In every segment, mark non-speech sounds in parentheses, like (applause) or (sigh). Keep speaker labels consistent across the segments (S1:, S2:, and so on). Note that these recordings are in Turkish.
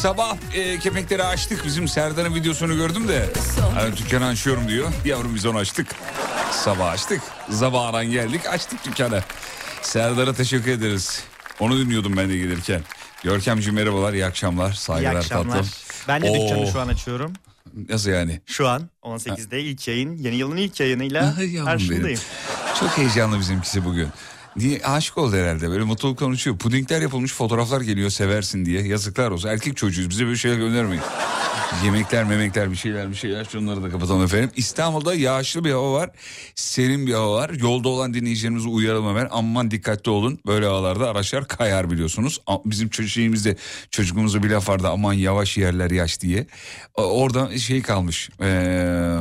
S1: Sabah e, kepekleri açtık. Bizim Serdar'ın videosunu gördüm de. Hani dükkanı açıyorum diyor. Yavrum biz onu açtık. Sabah açtık. Zabaran geldik açtık dükkanı. Serdar'a teşekkür ederiz. Onu dinliyordum ben de gelirken. Görkemciğim merhabalar, iyi akşamlar,
S2: İyi
S1: saygılar
S2: akşamlar.
S1: tatlım.
S2: Ben de dükkanı
S1: Oo.
S2: şu an açıyorum.
S1: Nasıl yani?
S2: Şu an 18'de ilk yayın. Yeni yılın ilk yayınıyla
S1: Ay yavrum
S2: karşındayım.
S1: Çok heyecanlı bizimkisi bugün. Niye aşık oldu herhalde böyle mutluluk konuşuyor. Pudingler yapılmış fotoğraflar geliyor seversin diye. Yazıklar olsun. Erkek çocuğuyuz bize böyle şeyler göndermeyin. Yemekler memekler bir şeyler bir şeyler şunları da kapatalım efendim. İstanbul'da yağışlı bir hava var. Serin bir hava var. Yolda olan dinleyicilerimizi uyaralım hemen. Aman dikkatli olun. Böyle havalarda araçlar kayar biliyorsunuz. Bizim çocuğumuzda çocukluğumuzda bir laf vardı. Aman yavaş yerler yaş diye. Orada şey kalmış. Ee,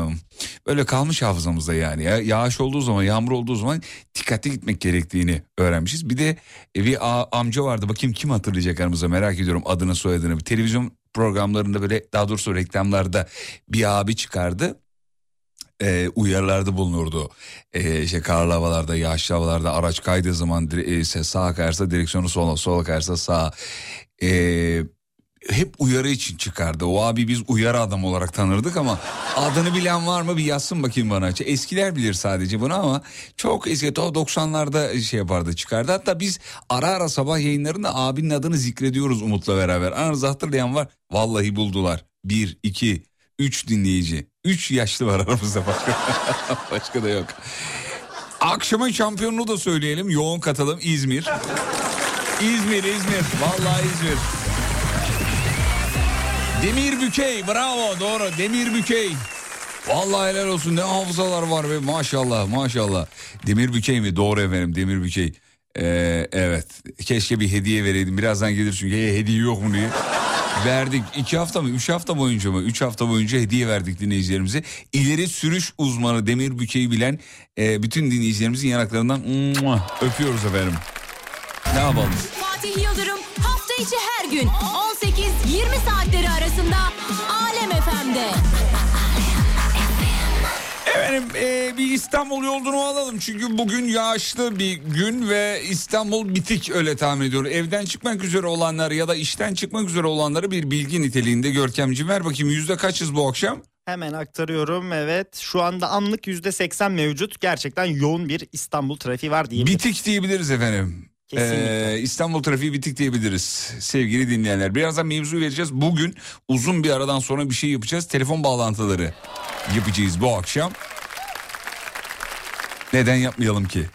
S1: böyle kalmış hafızamızda yani. Ya, yağış olduğu zaman yağmur olduğu zaman dikkatli gitmek gerektiğini öğrenmişiz. Bir de e, bir amca vardı. Bakayım kim hatırlayacak aramızda merak ediyorum adını soyadını. Televizyon programlarında böyle daha doğrusu reklamlarda bir abi çıkardı. Ee, uyarılarda bulunurdu. Ee, işte karlı havalarda, yağışlı havalarda araç kaydığı zaman e, sağa kayarsa direksiyonu sola, sola kayarsa sağa. Ee, hep uyarı için çıkardı. O abi biz uyarı adam olarak tanırdık ama adını bilen var mı bir yazsın bakayım bana. Eskiler bilir sadece bunu ama çok eski 90'larda şey yapardı çıkardı. Hatta biz ara ara sabah yayınlarında abinin adını zikrediyoruz Umut'la beraber. Aranızda hatırlayan var. Vallahi buldular. Bir, iki, üç dinleyici. Üç yaşlı var aramızda başka. (laughs) başka da yok. Akşamın şampiyonunu da söyleyelim. Yoğun katılım İzmir. İzmir, İzmir. Vallahi İzmir. Demir Bükey bravo doğru Demir Bükey. Vallahi helal olsun ne hafızalar var be maşallah maşallah. Demir Bükey mi? Doğru efendim Demir Bükey. Ee, evet keşke bir hediye vereydim birazdan gelir çünkü "Hey, hediye yok mu diye. Verdik iki hafta mı üç hafta boyunca mı üç hafta boyunca hediye verdik dinleyicilerimize. İleri sürüş uzmanı Demir Bükey'i bilen e, bütün dinleyicilerimizin yanaklarından öpüyoruz efendim. Ne yapalım?
S3: Fatih Yıldırım hafta içi her gün 18-20
S1: Efendim e, bir İstanbul yolculuğu alalım. Çünkü bugün yağışlı bir gün ve İstanbul bitik öyle tahmin ediyorum. Evden çıkmak üzere olanları ya da işten çıkmak üzere olanları bir bilgi niteliğinde Görkemciğim ver bakayım yüzde kaçız bu akşam?
S2: Hemen aktarıyorum evet. Şu anda anlık %80 mevcut. Gerçekten yoğun bir İstanbul trafiği var diyebiliriz.
S1: Bitik diyebiliriz efendim.
S2: Kesinlikle.
S1: Ee, İstanbul trafiği bitik diyebiliriz sevgili dinleyenler. Birazdan mevzu vereceğiz. Bugün uzun bir aradan sonra bir şey yapacağız. Telefon bağlantıları yapacağız bu akşam. Neden yapmayalım ki?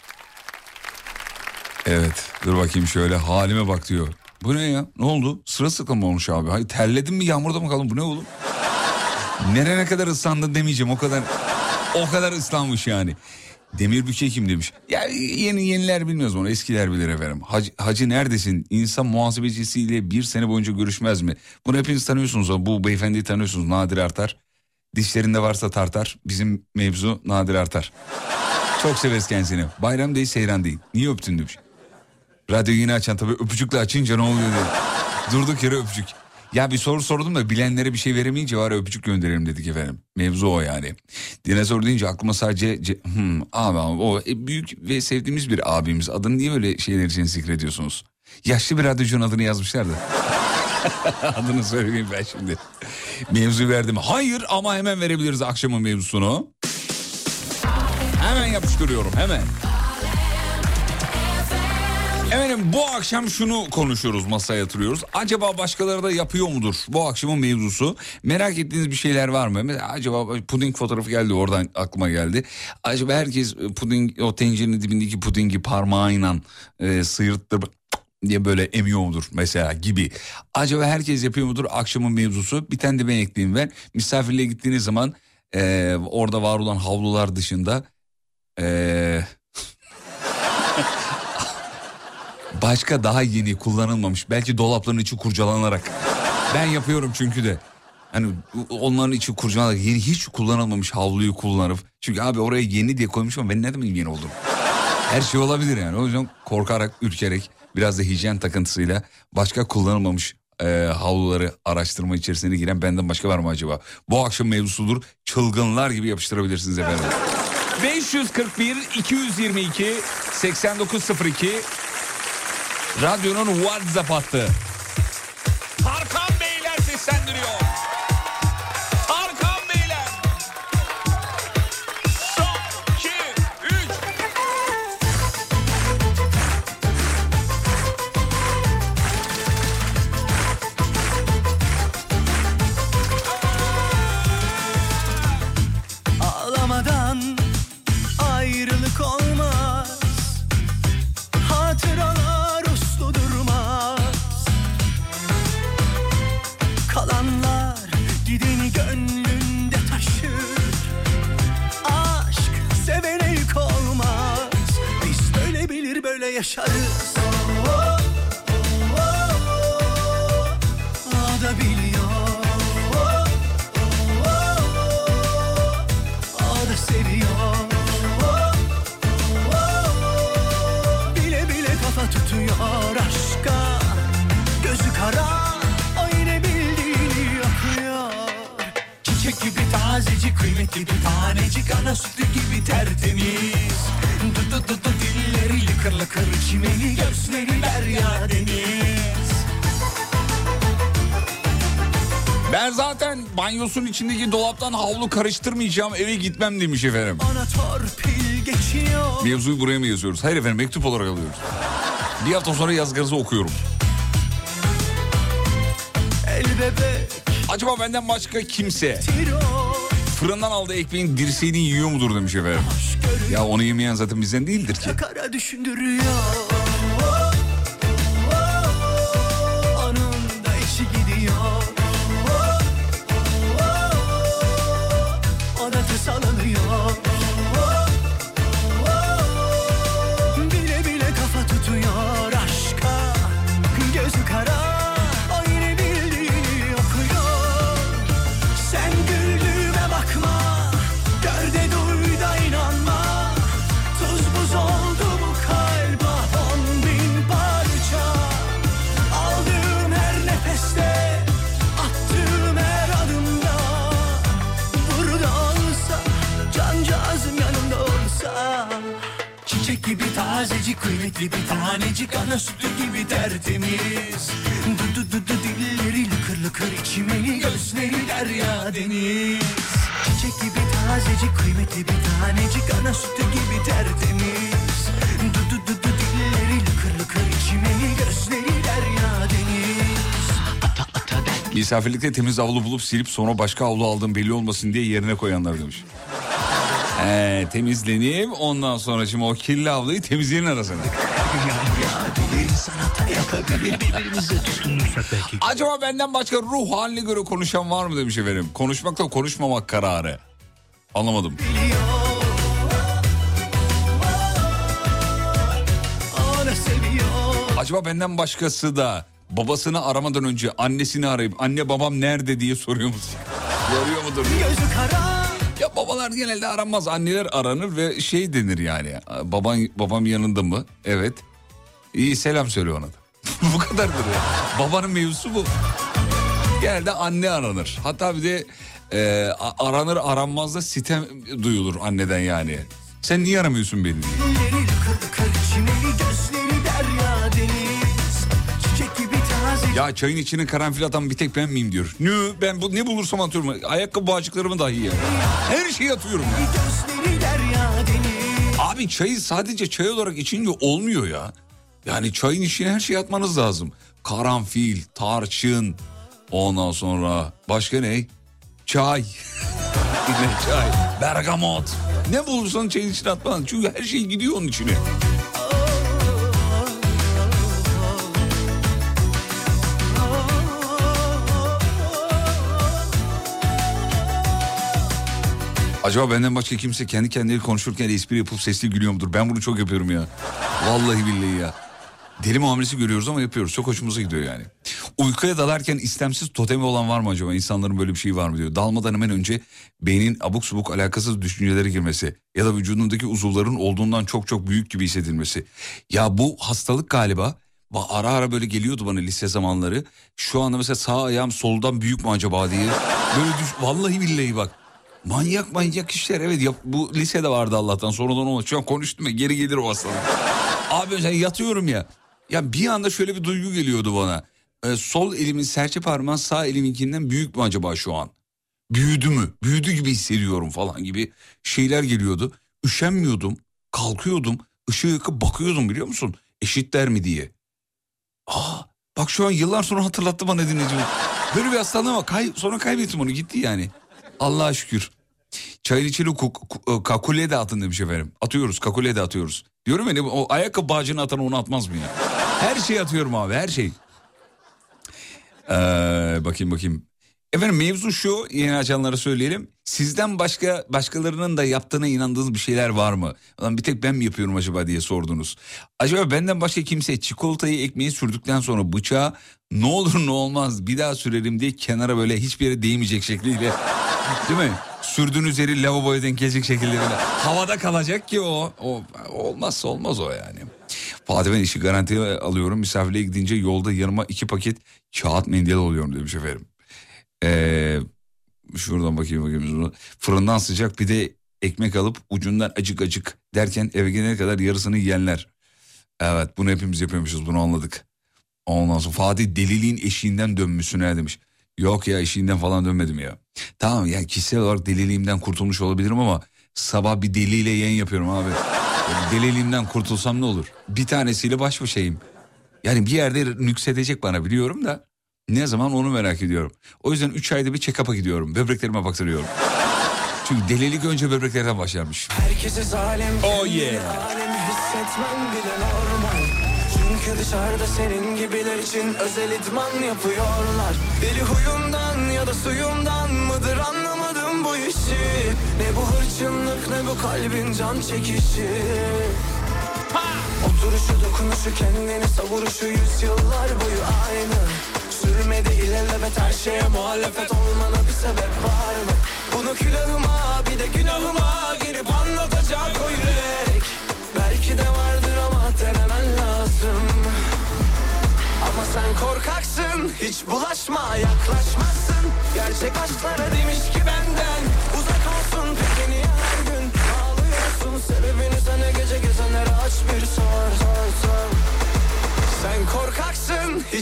S1: Evet dur bakayım şöyle halime bak diyor. Bu ne ya? Ne oldu? Sıra sıkım olmuş abi? Hayır terledin mi yağmurda mı kaldın? Bu ne oğlum? Nerene kadar ıslandın demeyeceğim. O kadar o kadar ıslanmış yani. Demir Bükey kim demiş. Ya yeni yeniler bilmez onu eskiler bilir efendim. Hacı, hacı neredesin? İnsan muhasebecisiyle bir sene boyunca görüşmez mi? Bunu hepiniz tanıyorsunuz. Bu beyefendiyi tanıyorsunuz. Nadir Artar. Dişlerinde varsa tartar. Bizim mevzu Nadir Artar. Çok severiz kendisini. Bayram değil seyran değil. Niye öptün demiş. Radyoyu yine açan tabii öpücükle açınca ne oluyor diye. Durduk yere öpücük. Ya bir soru sordum da bilenlere bir şey veremeyince var öpücük gönderelim dedik efendim. Mevzu o yani. Dinozor deyince aklıma sadece... ce- Hmm, abi, abi o e, büyük ve sevdiğimiz bir abimiz. Adını niye böyle şeyler için zikrediyorsunuz? Yaşlı bir radyocunun adını yazmışlar da. (laughs) adını söyleyeyim ben şimdi. Mevzu verdim. Hayır ama hemen verebiliriz akşamın mevzusunu. Hemen yapıştırıyorum hemen. Efendim bu akşam şunu konuşuyoruz masaya yatırıyoruz. Acaba başkaları da yapıyor mudur bu akşamın mevzusu? Merak ettiğiniz bir şeyler var mı? Acaba puding fotoğrafı geldi oradan aklıma geldi. Acaba herkes puding o tencerenin dibindeki pudingi parmağıyla e, sıyırttırıp diye böyle emiyor mudur mesela gibi. Acaba herkes yapıyor mudur akşamın mevzusu? Bir tane de ben ekleyeyim ben. Misafirliğe gittiğiniz zaman e, orada var olan havlular dışında... E, (laughs) başka daha yeni kullanılmamış belki dolapların içi kurcalanarak. Ben yapıyorum çünkü de. Hani onların içi kurcalanarak yeni hiç kullanılmamış havluyu kullanıp çünkü abi oraya yeni diye koymuş ama ben ne demek yeni oldum? Her şey olabilir yani. O yüzden korkarak ürkerek biraz da hijyen takıntısıyla başka kullanılmamış e, havluları araştırma içerisine giren benden başka var mı acaba? Bu akşam mevzusudur. Çılgınlar gibi yapıştırabilirsiniz efendim 541 222 8902 Radyonun WhatsApp hattı. Tarkan Beyler seslendiriyor.
S4: Yaşarız. Oh, biliyor. Oh, seviyor. Bile bile kafa tutuyor aşka. Gözü kara o yine bildiğini yapıyor Çiçek gibi tazecik kıymetli bir tanecik. Ana sütü gibi tertemiz lıkır çimeni Göğsleri ver ya deniz
S1: Ben zaten banyosun içindeki dolaptan havlu karıştırmayacağım eve gitmem demiş efendim. Mevzuyu buraya mı yazıyoruz? Hayır efendim mektup olarak alıyoruz. Bir hafta sonra yazgarızı okuyorum. Acaba benden başka kimse fırından aldığı ekmeğin dirseğini yiyor mudur demiş efendim. Ya onu yemeyen zaten bizden değildir ki.
S5: Düşündürüyor tazecik kıymetli bir tanecik Ana sütü gibi tertemiz. Du du du du dilleri lıkır lıkır içmeli Gözleri derya deniz. Çiçek gibi tazecik kıymetli bir tanecik Ana sütü gibi tertemiz. Du du du du dilleri lıkır lıkır içmeli Gözleri derya deniz.
S1: Misafirlikte temiz havlu bulup silip sonra başka havlu aldığım belli olmasın diye yerine koyanlar demiş. He, temizlenip ondan sonra şimdi o kirli havluyu temizleyenin arasına. Acaba benden başka ruh haline göre konuşan var mı demiş efendim. Konuşmakla konuşmamak kararı. Anlamadım. Acaba benden başkası da babasını aramadan önce annesini arayıp anne babam nerede diye soruyor musun? (laughs) Soruyor mudur?
S5: Gözü kara
S1: Ya babalar genelde aranmaz. Anneler aranır ve şey denir yani. Baban babam yanında mı? Evet. İyi selam söyle ona da. (laughs) bu kadardır ya. Babanın mevzusu bu. Genelde anne aranır. Hatta bir de e, aranır aranmaz da sitem duyulur anneden yani. Sen niye aramıyorsun beni diye. Ya çayın içine karanfil atan bir tek ben miyim diyor. Ne ben bu ne bulursam atıyorum. Ayakkabı bağcıklarımı dahi ya. Her şeyi atıyorum ya.
S5: gözleri derya deniz
S1: Abi çayı sadece çay olarak içince olmuyor ya. Yani çayın içine her şeyi atmanız lazım. Karanfil, tarçın, ondan sonra başka ne? Çay. (laughs) ne çay? Bergamot. Ne bulursan çayın içine atman. Çünkü her şey gidiyor onun içine. Acaba benden başka kimse kendi kendine konuşurken espri yapıp sesli gülüyor mudur? Ben bunu çok yapıyorum ya. Vallahi billahi ya. Deli muamelesi görüyoruz ama yapıyoruz. Çok hoşumuza gidiyor yani. Uykuya dalarken istemsiz totemi olan var mı acaba? İnsanların böyle bir şeyi var mı diyor. Dalmadan hemen önce beynin abuk subuk alakasız düşüncelere girmesi ya da vücudundaki uzuvların olduğundan çok çok büyük gibi hissedilmesi. Ya bu hastalık galiba Ba- Ara ara böyle geliyordu bana lise zamanları. Şu anda mesela sağ ayağım soldan büyük mü acaba diye. Böyle düş vallahi billahi bak. Manyak manyak işler evet yap, bu lisede vardı Allah'tan sonradan olmadı. Şu an konuştum ya geri gelir o hastalık. (laughs) Abi mesela yatıyorum ya. Ya bir anda şöyle bir duygu geliyordu bana. Ee, sol elimin serçe parmağı sağ eliminkinden büyük mü acaba şu an? Büyüdü mü? Büyüdü gibi hissediyorum falan gibi şeyler geliyordu. Üşenmiyordum. Kalkıyordum. ışığı yakıp bakıyordum biliyor musun? Eşitler mi diye. Aa, bak şu an yıllar sonra hatırlattı bana dinleyicim. Böyle bir hastalığım var. Kay, sonra kaybettim onu gitti yani. Allah'a şükür. Ku- ku- kakule de atın demiş efendim. Atıyoruz kakule de atıyoruz. Diyorum ya o ayakkabı bağcını atan onu atmaz mı ya? Her şeyi atıyorum abi her şey. Ee, bakayım bakayım. Efendim mevzu şu yeni açanlara söyleyelim. Sizden başka başkalarının da yaptığına inandığınız bir şeyler var mı? Lan bir tek ben mi yapıyorum acaba diye sordunuz. Acaba benden başka kimse çikolatayı ekmeği sürdükten sonra bıçağı ne olur ne olmaz bir daha sürerim diye kenara böyle hiçbir yere değmeyecek şekliyle (laughs) değil mi? Sürdüğünüz yeri lavaboya denk gelecek şekilde böyle havada kalacak ki o, o olmazsa olmaz o yani. Fatih ben işi garantiye alıyorum. Misafirliğe gidince yolda yanıma iki paket kağıt mendil alıyorum demiş efendim. Ee, şuradan bakayım bakayım. Fırından sıcak bir de ekmek alıp ucundan acık acık derken eve gelene kadar yarısını yiyenler. Evet bunu hepimiz yapıyormuşuz bunu anladık. Ondan sonra Fatih deliliğin eşiğinden dönmüşsün ne demiş. Yok ya işinden falan dönmedim ya. Tamam ya kişisel olarak deliliğimden kurtulmuş olabilirim ama sabah bir deliyle yayın yapıyorum abi. Yani deliliğimden kurtulsam ne olur? Bir tanesiyle baş başayım. Yani bir yerde nüksedecek bana biliyorum da ne zaman onu merak ediyorum. O yüzden 3 ayda bir check-up'a gidiyorum. Böbreklerime baktırıyorum. Çünkü delilik önce böbreklerden başlarmış.
S6: Herkese zalim
S1: Oh yeah.
S6: Alemi hissetmem bile normal Çünkü dışarıda senin gibiler için özel idman yapıyorlar Deli huyundan ya da suyundan mıdır anlamadım bu işi Ne bu hırçınlık ne bu kalbin can çekişi Oturuşu dokunuşu kendini savuruşu yüzyıllar boyu aynı Sürmedi ilelebet her şeye muhalefet olmana bir sebep var mı? Bunu külahıma bir de günahıma girip anlatacak o yürek. Belki de vardır ama denemen lazım. Ama sen korkaksın hiç bulaşma yaklaşmazsın. Gerçek aşklara demiş ki benden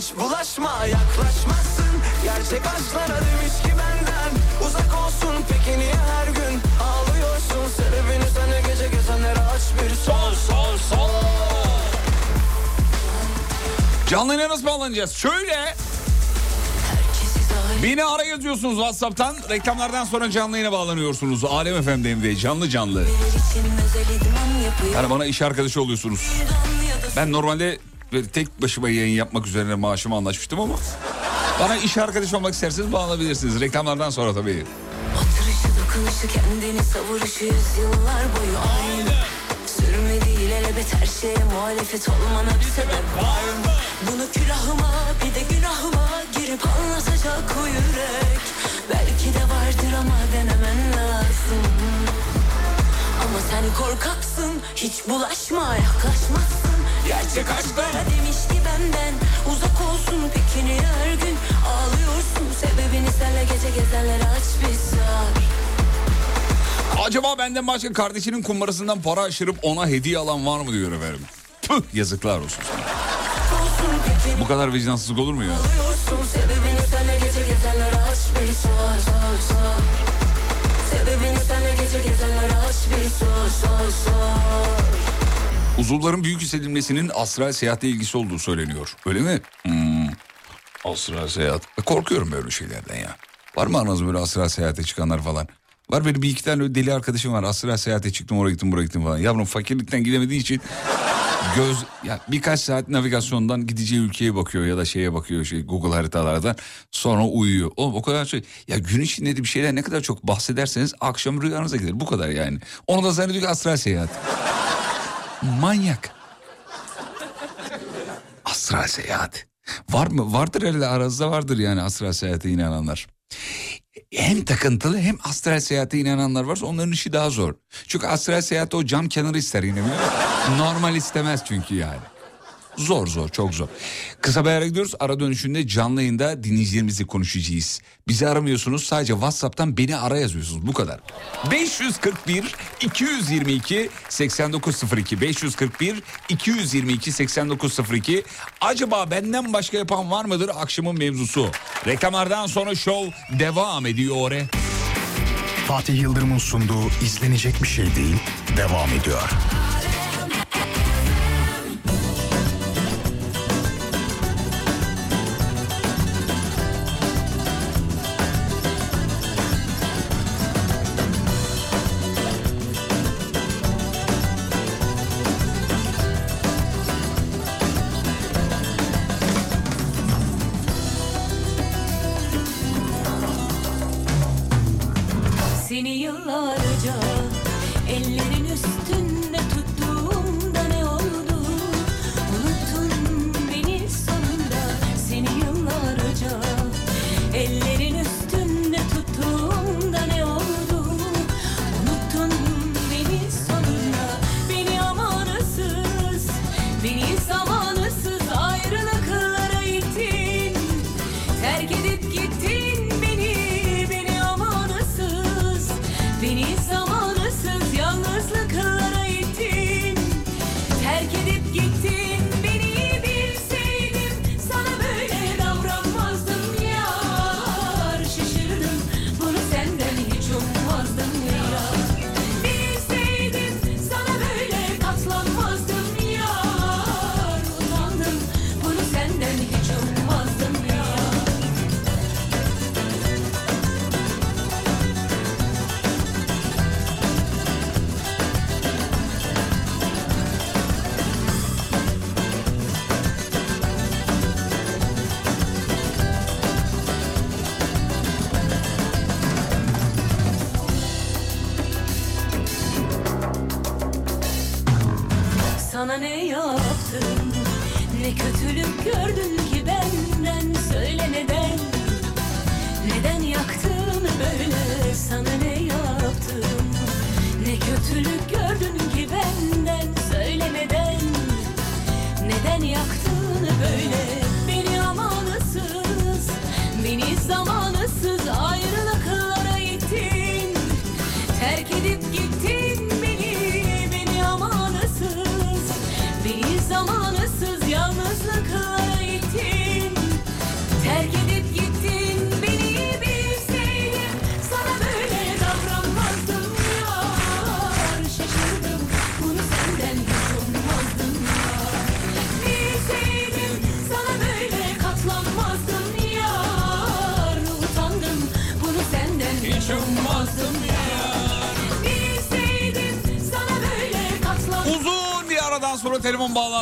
S6: hiç bulaşma yaklaşmazsın Gerçek aşklara demiş ki benden uzak olsun Peki niye her gün ağlıyorsun Sebebini sana gece gezenlere aç bir sor sor sor
S1: Canlı nasıl bağlanacağız? Şöyle. Beni ara yazıyorsunuz WhatsApp'tan. Reklamlardan sonra canlı yayına bağlanıyorsunuz. Alem FM'deyim ve canlı canlı. Yani bana iş arkadaşı oluyorsunuz. Ben normalde tek başıma yayın yapmak üzerine maaşımı anlaşmıştım ama... Bana iş arkadaşı olmak isterseniz bağlanabilirsiniz. Reklamlardan sonra tabii.
S7: Oturuşu dokunuşu kendini savuruşu yüzyıllar boyu her şeye muhalefet olmana bir sebep var mı? Bunu külahıma bir de günahıma girip anlatacak o yürek Belki de vardır ama denemen lazım Ama sen korkaksın hiç bulaşma yaklaşmazsın Gerçek aşklara demiş ki benden uzak olsun Peki niye her gün ağlıyorsun Sebebini senle gece gezenlere aç bir sor
S1: Acaba benden başka kardeşinin kumbarasından para aşırıp ona hediye alan var mı diyor efendim. Püh yazıklar olsun sana. Bu kadar vicdansızlık olur mu ya?
S7: Sebebini senle gece gezenlere aç bir sor sor sor
S1: Uzuvların büyük hissedilmesinin astral seyahatle ilgisi olduğu söyleniyor. Öyle mi? Hmm. Astral seyahat. E, Korkuyorum böyle şeylerden ya. Var mı aranızda böyle astral seyahate çıkanlar falan? Var benim bir iki tane deli arkadaşım var. Astral seyahate çıktım oraya gittim buraya gittim falan. Yavrum fakirlikten gidemediği için göz ya birkaç saat navigasyondan gideceği ülkeye bakıyor ya da şeye bakıyor şey Google haritalardan sonra uyuyor. Oğlum o kadar şey ya gün içinde de bir şeyler ne kadar çok bahsederseniz akşam rüyanıza gelir bu kadar yani. Onu da zannediyor ki astral seyahat. Manyak. Astral seyahat. Var mı? Vardır herhalde aranızda vardır yani astral seyahate inananlar. Hem takıntılı hem astral seyahate inananlar varsa onların işi daha zor. Çünkü astral seyahatte o cam kenarı ister yine? Normal istemez çünkü yani. Zor zor çok zor. Kısa bir ara gidiyoruz. Ara dönüşünde canlı yayında dinleyicilerimizle konuşacağız. Bizi aramıyorsunuz sadece Whatsapp'tan beni ara yazıyorsunuz bu kadar. 541 222 8902 541 222 8902 Acaba benden başka yapan var mıdır akşamın mevzusu? Reklamlardan sonra show devam ediyor.
S8: Fatih Yıldırım'ın sunduğu izlenecek bir şey değil devam ediyor.
S7: Seni yıllarca ellerin üstünde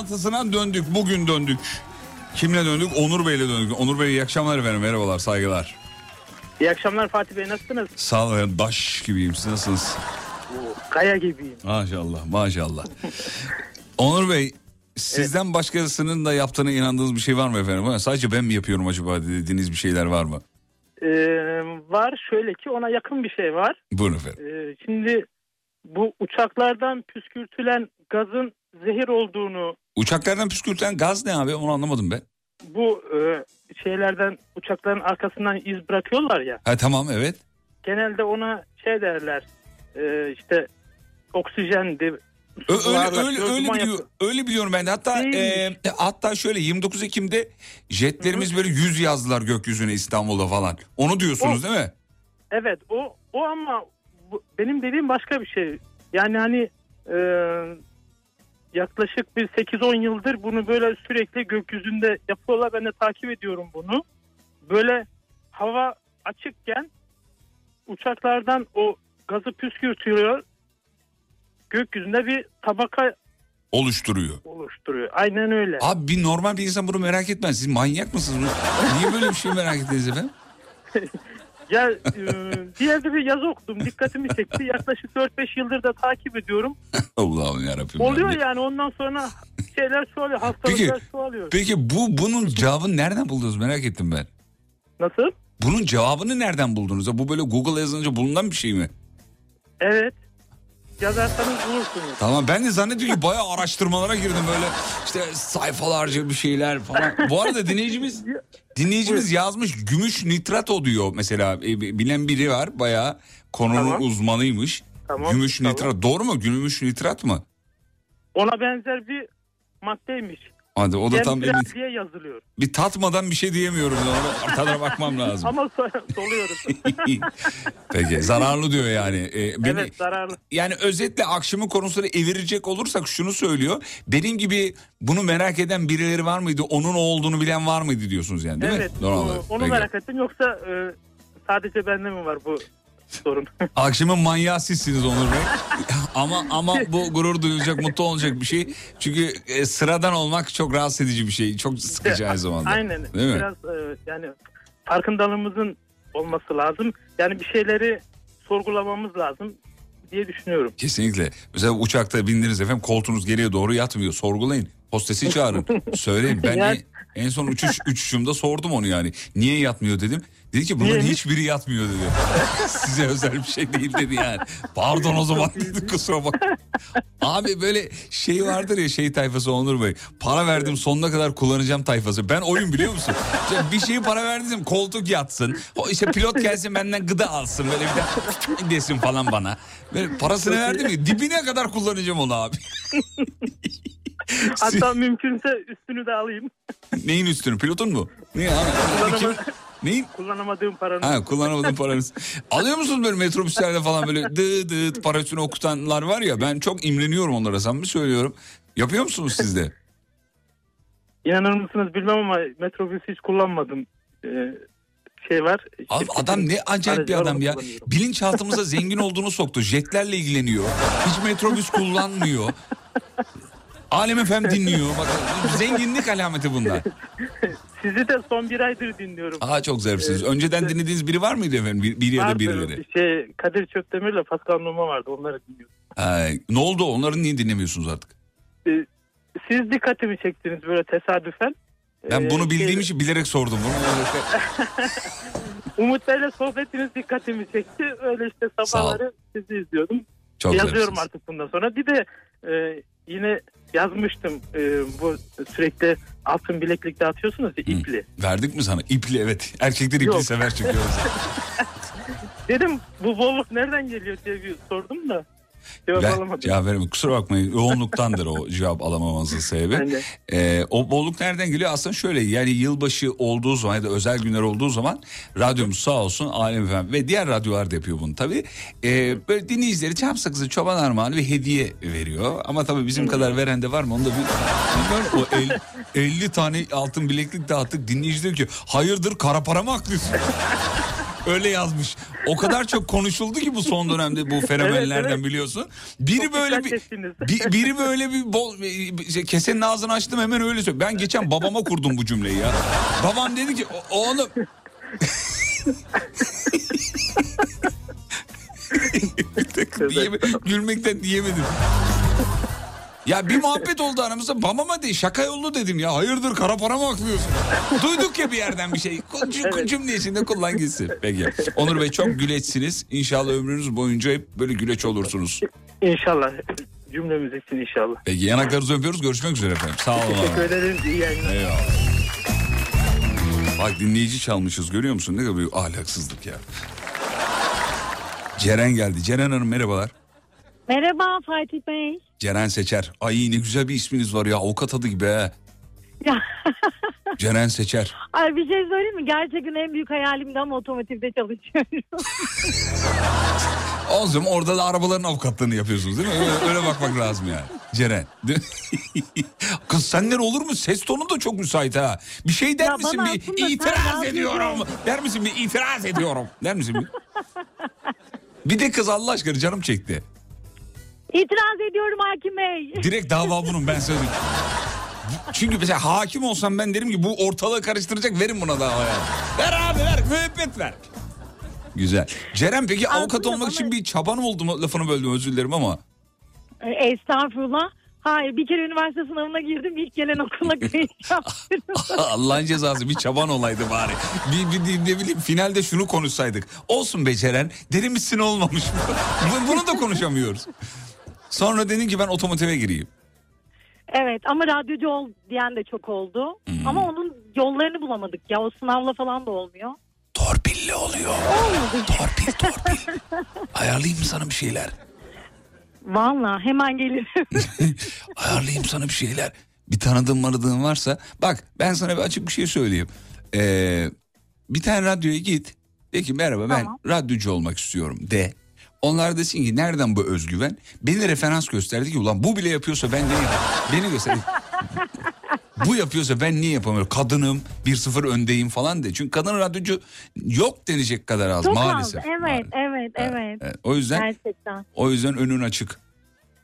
S1: bağlantısına döndük. Bugün döndük. Kimle döndük? Onur Bey'le döndük. Onur Bey iyi akşamlar efendim. Merhabalar, saygılar.
S9: İyi akşamlar Fatih Bey nasılsınız?
S1: Sağ olun efendim. Baş gibiyim. Siz nasılsınız?
S9: Kaya gibiyim.
S1: Maşallah, maşallah. (laughs) Onur Bey, sizden başkasının da yaptığına inandığınız bir şey var mı efendim? Ha, Sadece ben mi yapıyorum acaba dediğiniz bir şeyler var mı?
S9: Ee, var şöyle ki ona yakın bir şey var.
S1: Buyurun efendim.
S9: Ee, şimdi bu uçaklardan püskürtülen gazın zehir olduğunu
S1: Uçaklardan püskürten gaz ne abi? Onu anlamadım ben.
S9: bu e, şeylerden uçakların arkasından iz bırakıyorlar ya.
S1: Ha tamam evet.
S9: Genelde ona şey derler e, işte oksijendi.
S1: Ö- öyle öyle öyle
S9: yapıyor.
S1: biliyor, öyle biliyorum ben de. Hatta e, hatta şöyle 29 Ekim'de jetlerimiz böyle 100 yazdılar gökyüzüne İstanbul'da falan. Onu diyorsunuz değil mi?
S9: Evet o o ama bu- benim dediğim başka bir şey. Yani hani e, yaklaşık bir 8-10 yıldır bunu böyle sürekli gökyüzünde yapıyorlar. Ben de takip ediyorum bunu. Böyle hava açıkken uçaklardan o gazı püskürtüyor. Gökyüzünde bir tabaka
S1: Oluşturuyor.
S9: oluşturuyor. Aynen öyle.
S1: Abi bir normal bir insan bunu merak etmez. Siz manyak mısınız? Niye böyle bir şey merak ettiniz efendim? (laughs)
S9: Ya e, (laughs) bir yerde bir yazı okudum. Dikkatimi çekti. Yaklaşık 4-5 yıldır da takip ediyorum. (laughs)
S1: Allah'ım yarabbim.
S9: Oluyor
S1: ya.
S9: yani ondan sonra şeyler çoğalıyor.
S1: Peki,
S9: Hastalıklar çoğalıyor.
S1: peki bu bunun cevabını nereden buldunuz merak ettim ben.
S9: Nasıl?
S1: Bunun cevabını nereden buldunuz? Bu böyle Google yazınca bulunan bir şey mi?
S9: Evet. Yazarsanız bulursunuz.
S1: Tamam ben de zannediyorum ki bayağı araştırmalara girdim böyle işte sayfalarca bir şeyler falan. Bu arada dinleyicimiz dinleyicimiz yazmış gümüş nitrat o diyor mesela E, bilen biri var bayağı konunun
S9: Tamam.
S1: uzmanıymış.
S9: Tamam,
S1: Gümüş
S9: tamam.
S1: nitrat doğru mu? Gümüş nitrat mı?
S9: Ona benzer bir maddeymiş.
S1: Hadi o da tam
S9: Gembiral
S1: emin-
S9: diye yazılıyor.
S1: bir tatmadan bir şey diyemiyorum. Ona tadına bakmam lazım. (laughs)
S9: Ama so- soluyoruz. (laughs)
S1: Peki zararlı diyor yani. Ee, beni-
S9: evet zararlı.
S1: Yani özetle akşamın konusunu evirecek olursak şunu söylüyor. Benim gibi bunu merak eden birileri var mıydı? Onun o olduğunu bilen var mıydı diyorsunuz yani değil
S9: evet.
S1: mi? Olarak.
S9: onu
S1: Peki.
S9: merak ettim. Yoksa e, sadece bende mi var bu (laughs) sorun?
S1: Akşamın manyağı sizsiniz Onur Bey. ama ama bu gurur duyulacak, mutlu olacak bir şey. Çünkü e, sıradan olmak çok rahatsız edici bir şey. Çok sıkıcı aynı zamanda. (laughs)
S9: Aynen.
S1: Değil mi?
S9: Biraz e, yani farkındalığımızın olması lazım. Yani bir şeyleri sorgulamamız lazım diye düşünüyorum.
S1: Kesinlikle. Mesela uçakta bindiniz efendim koltuğunuz geriye doğru yatmıyor. Sorgulayın. Hostesi çağırın. (laughs) Söyleyin. Ben de en son uçuş uçuşumda sordum onu yani. Niye yatmıyor dedim. Dedi ki bunların
S9: Niyeymiş?
S1: hiçbiri yatmıyor dedi. (laughs) Size özel bir şey değil dedi yani. Pardon o zaman dedi kusura bak. Abi böyle şey vardır ya şey tayfası Onur Bey. Para verdim sonuna kadar kullanacağım tayfası. Ben oyun biliyor musun? İşte bir şeyi para verdim koltuk yatsın. O işte pilot gelsin benden gıda alsın. Böyle bir de (laughs) desin falan bana. Böyle parasını verdim ya dibine kadar kullanacağım onu abi.
S9: Hatta (laughs) mümkünse üstünü de alayım.
S1: Neyin üstünü pilotun mu? Ne abi? Neyin?
S9: Kullanamadığım paranın.
S1: Ha kullanamadığın paranız. (laughs) Alıyor musunuz böyle metrobüslerde falan böyle dı dı para üstüne okutanlar var ya ben çok imreniyorum onlara samimi söylüyorum. Yapıyor musunuz siz de? (laughs)
S9: İnanır mısınız bilmem ama metrobüs hiç kullanmadım. Ee, şey var.
S1: Abi adam ne acayip bir adam ya. Bilinçaltımıza (laughs) zengin olduğunu soktu. Jetlerle ilgileniyor. Hiç metrobüs kullanmıyor. Alem efem dinliyor. Bak, zenginlik alameti bunlar.
S9: Sizi de son bir aydır dinliyorum.
S1: Aa çok zarifsiniz. Önceden dinlediğiniz biri var mıydı efendim? Bir, bir ya da birileri.
S9: Şey, Kadir Çöpdemir'le Pascal Numa vardı onları dinliyorum.
S1: Ha, ne oldu? Onları niye dinlemiyorsunuz artık?
S9: Ee, siz dikkatimi çektiniz böyle tesadüfen.
S1: Ben
S9: Ee,
S1: bunu bildiğim
S9: şey,
S1: için bilerek sordum. Bunu (laughs)
S9: Umut Bey'le sohbetiniz dikkatimi çekti. Öyle işte sabahları sizi izliyordum.
S1: Çok
S9: Yazıyorum artık bundan sonra. Bir de e, yine yazmıştım e, bu sürekli altın bileklik dağıtıyorsunuz ya ipli.
S1: Verdik mi sana? İpli evet. Erkekler ipli
S9: Yok.
S1: sever çünkü. (laughs)
S9: Dedim bu bolluk nereden geliyor diye bir sordum da cevap
S1: Ben
S9: alamadım.
S1: cevap veremiyorum. Kusura bakmayın. Yoğunluktandır o cevap alamamamızın sebebi. Ee, o bolluk nereden geliyor? Aslında şöyle yani yılbaşı olduğu zaman ya da özel günler olduğu zaman radyomuz sağ olsun Alem FM ve diğer radyolar da yapıyor bunu tabii. Ee, böyle dinleyicileri çam sakızı çoban armağanı ve hediye veriyor. Ama tabii bizim kadar veren de var mı onu da bir... O el- 50 tane altın bileklik dağıttık dinleyici diyor ki hayırdır kara para mı aklıyorsun? Öyle yazmış. O kadar çok konuşuldu ki bu son dönemde bu fenomenlerden
S9: Evet, evet.
S1: biliyorsun. Biri
S9: Çok
S1: böyle bir, bir- biri böyle bir bol şey, kesenin ağzını açtım hemen öyle söylüyor. Ben geçen babama kurdum bu cümleyi ya. Babam dedi ki "O- oğlum (laughs) Bir dakika, diyeme- gülmekten diyemedim. Ya bir muhabbet oldu aramızda babama değil şaka yollu dedim ya hayırdır kara para mı aklıyorsun? Duyduk ya bir yerden bir şey Cüm- cümle içinde kullan gitsin. Peki Onur Bey çok güleçsiniz İnşallah ömrünüz boyunca hep böyle güleç olursunuz.
S9: İnşallah cümlemiz için inşallah.
S1: Peki yanaklarınızı öpüyoruz görüşmek üzere efendim sağ olun.
S9: Teşekkür ederim. İyi yayınlar.
S1: Eyvallah. Bak dinleyici çalmışız görüyor musun ne kadar büyük ahlaksızlık ya. Ceren geldi. Ceren Hanım merhabalar.
S10: Merhaba Fatih Bey.
S1: Ceren Seçer. Ay ne güzel bir isminiz var ya avukat adı gibi.
S10: Ya,
S1: Ceren Seçer.
S10: ay bir şey söyleyeyim mi? Gerçekten en büyük hayalimdi ama otomotivde çalışıyorum. (laughs)
S1: O zaman orada da arabaların avukatlığını yapıyorsunuz değil mi? Öyle, öyle bakmak lazım yani. Ceren. (laughs) Kız senden olur mu? Ses tonu da çok müsait ha. Bir şey der
S10: Ya
S1: misin bir itiraz ediyorum. Der misin bir itiraz ediyorum. Der misin bir? (laughs) Bir de kız Allah aşkına canım çekti.
S10: İtiraz ediyorum Hakim Bey.
S1: Direkt dava bunun ben söyleyeyim. Çünkü mesela hakim olsam ben derim ki bu ortalığı karıştıracak verin buna dava ya. Ver abi ver müebbet ver. Güzel. Ceren peki avukat
S10: Aslında
S1: olmak
S10: bana-
S1: için bir çaban oldu mu? Lafını böldüm özür dilerim ama.
S10: E, Estağfurullah. Hayır bir kere üniversite sınavına girdim. İlk gelen okula. (laughs) (laughs)
S1: Allah'ın cezası bir çaban olaydı bari. Bir, bir, ne bileyim finalde şunu konuşsaydık. Olsun beceren denemişsin olmamış. (laughs) Bu- Bunu da konuşamıyoruz. Sonra dedin ki ben otomotive gireyim.
S10: evet ama radyocu ol diyen de çok oldu.
S1: Hmm.
S10: Ama onun yollarını bulamadık ya. O sınavla falan da olmuyor.
S1: Torpilli oluyor.
S10: Olmadı.
S1: Torpil torpil. (laughs) Ayarlayayım mı sana bir şeyler?
S10: Valla hemen gelirim. (laughs)
S1: Ayarlayayım sana bir şeyler. Bir tanıdığın manıdığın varsa. Bak ben sana bir açık bir şey söyleyeyim. Ee, bir tane radyoya git. De ki merhaba ben
S10: Tamam.
S1: radyocu olmak istiyorum de. Onlar desin ki nereden bu özgüven? Beni referans gösterdi ki ulan bu bile yapıyorsa ben niye Beni göster. (laughs) bu yapıyorsa ben niye yapamıyorum? Kadınım 1-0 öndeyim falan de. Çünkü kadın radyocu yok denecek kadar az
S10: çok
S1: maalesef.
S10: az. Evet,
S1: Maalesef.
S10: evet, evet.
S1: Evet, O yüzden
S10: Gerçekten.
S1: o yüzden önün açık.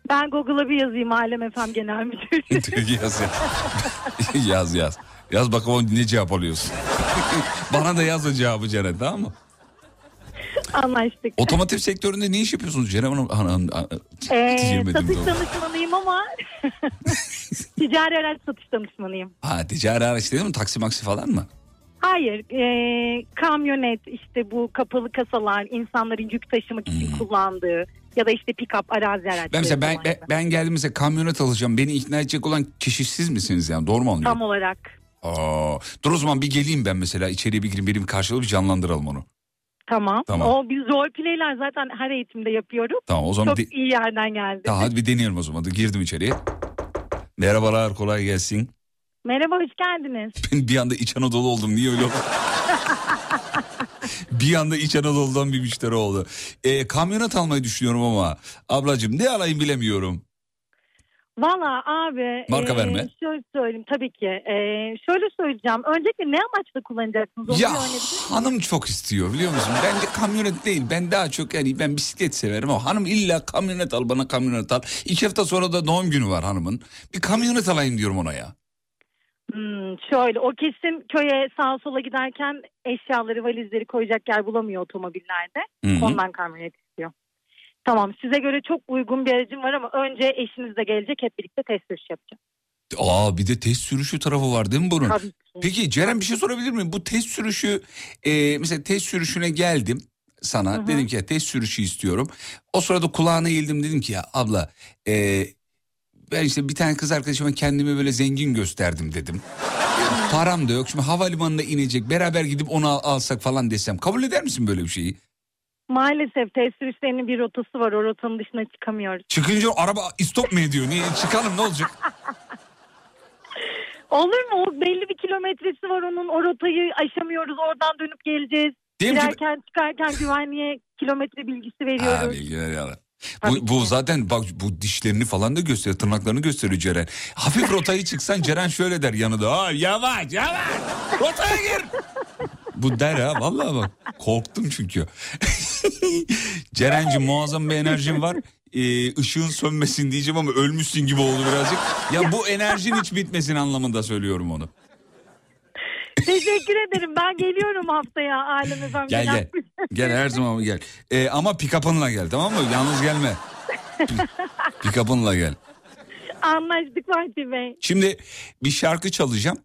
S10: Ben Google'a bir yazayım Alem FM Genel Müdürlüğü.
S1: yaz (laughs) yaz. yaz yaz. Yaz bakalım ne cevap alıyorsun. (laughs) Bana da yaz o cevabı Ceren tamam mı? (laughs)
S10: Anlaştık.
S1: Otomotiv sektöründe ne iş yapıyorsunuz Ceren Hanım? Hanım- hanım-
S10: Ee, satış
S1: doğru.
S10: danışmanıyım ama (laughs) ticari araç satış danışmanıyım.
S1: Ha ticari araç değil mi? Taksi maksi falan mı?
S10: Hayır, e, kamyonet işte bu kapalı kasalar insanların yük taşımak için kullandığı ya da işte pick-up arazi araçları.
S1: Hmm. Ben mesela ben, ben, ben geldim mesela kamyonet alacağım. Beni ikna edecek olan kişi siz misiniz yani? Doğru mu anlıyorum?
S10: Tam olarak.
S1: Aa, dur o zaman bir geleyim ben mesela içeriye bir gireyim benim karşılığı bir canlandıralım onu.
S10: Tamam.
S1: Tamam.
S10: O biz role play'ler zaten her eğitimde yapıyoruz.
S1: Tamam o zaman
S10: Çok
S1: de-
S10: iyi yerden geldi.
S1: Tamam, hadi bir deneyelim o zaman. Girdim içeriye. Merhabalar kolay gelsin.
S10: Merhaba hoş geldiniz. (laughs)
S1: Ben bir anda İç Anadolu oldum. Niye öyle oldu? (laughs) bir anda İç Anadolu'dan bir müşteri oldu. Ee, kamyonet almayı düşünüyorum ama ablacığım ne alayım bilemiyorum.
S10: Valla abi.
S1: Marka
S10: e,
S1: verme.
S10: Şöyle söyleyeyim tabii ki. E, şöyle söyleyeceğim. Öncelikle ne amaçla kullanacaksınız? Onu
S1: ya hanım çok istiyor biliyor musun? Ben de kamyonet değil. Ben daha çok yani ben bisiklet severim ama hanım illa kamyonet al bana kamyonet al. İki hafta sonra da doğum günü var hanımın. Bir kamyonet alayım diyorum ona ya.
S10: Hmm, şöyle o kesin köye sağa sola giderken eşyaları valizleri koyacak yer bulamıyor otomobillerde.
S1: Hı hı.
S10: Ondan kamyonet. Tamam size göre çok uygun bir aracım var ama önce eşiniz de gelecek hep birlikte test sürüş yapacağız.
S1: Aa bir de test sürüşü tarafı var değil mi bunun?
S10: Tabii ki.
S1: Peki Ceren bir şey sorabilir miyim? Bu test sürüşü e, mesela test sürüşüne geldim sana. Dedim ki ya test sürüşü istiyorum. O sırada kulağına eğildim dedim ki ya abla e, ben işte bir tane kız arkadaşıma kendimi böyle zengin gösterdim dedim. Param da yok şimdi havalimanına inecek beraber gidip onu al- alsak falan desem kabul eder misin böyle bir şeyi?
S10: Maalesef test sürüşlerinin bir rotası var. O rotanın dışına çıkamıyoruz.
S1: Çıkınca araba istop mu ediyor? Niye çıkalım ne olacak? (laughs)
S10: Olur mu? O belli bir kilometresi var onun. O rotayı aşamıyoruz. Oradan dönüp geleceğiz.
S1: Ki-
S10: Girerken çıkarken güvenliğe kilometre bilgisi
S1: Ha,
S10: veriyoruz.
S1: bilgiler yalan.
S10: Tabii
S1: Bu, bu
S10: ki.
S1: zaten bak bu dişlerini falan da gösteriyor, tırnaklarını gösteriyor Ceren. Hafif rotayı çıksan Ceren şöyle der yanında. Ha, yavaş yavaş rotaya gir. Bu der ha vallahi bak korktum çünkü. (laughs) Ceren'cim muazzam bir enerjin var. Ee, ışığın sönmesin diyeceğim ama ölmüşsün gibi oldu birazcık. Ya bu enerjin hiç bitmesin anlamında söylüyorum onu.
S10: Teşekkür ederim. Ben geliyorum haftaya Alem Efendim.
S1: Gel gel. Gel her zaman gel. Ee, ama pick-up'ınla gel tamam mı? Yalnız gelme. Pick-up'ınla gel.
S10: Anlaştık Fatih Bey.
S1: Şimdi bir şarkı çalacağım.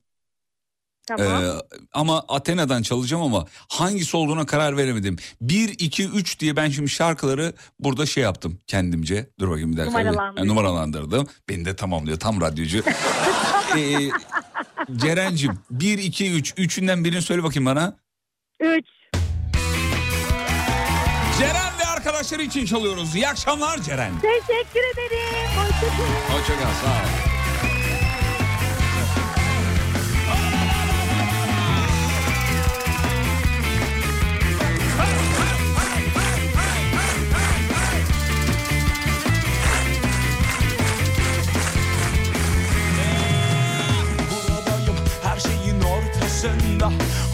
S10: Tamam.
S1: Ee, ama Athena'dan çalacağım ama hangisi olduğuna karar veremedim. 1, 2, 3 diye ben şimdi şarkıları burada şey yaptım kendimce. Dur bakayım bir dakika.
S10: Numaralandırdın.
S1: Ha, numaralandırdım. Beni de tamamlıyor tam radyocu. (laughs) ee, Ceren'cim 1, 2, 3. Üçünden birini söyle bakayım bana.
S10: Üç.
S1: Ceren ve arkadaşları için çalıyoruz. İyi akşamlar Ceren.
S10: Teşekkür ederim. Hoşçakalın.
S1: Hoşçakal sağ ol.
S11: Ortasında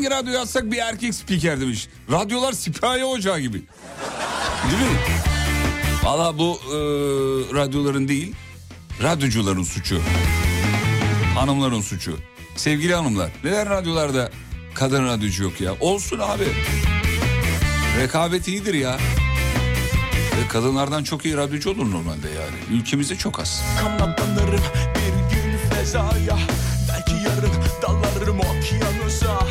S1: hangi radyo yazsak bir erkek spiker demiş. Radyolar sipahi ocağı gibi. Değil mi? Valla bu e, radyoların değil, radyocuların suçu. Hanımların suçu. Sevgili hanımlar, neden radyolarda kadın radyocu yok ya? Olsun abi. Rekabet iyidir ya. Ve kadınlardan çok iyi radyocu olur normalde yani. Ülkemizde çok az.
S11: Kanatlanırım bir gün fezaya Belki yarın dalarım okyanusa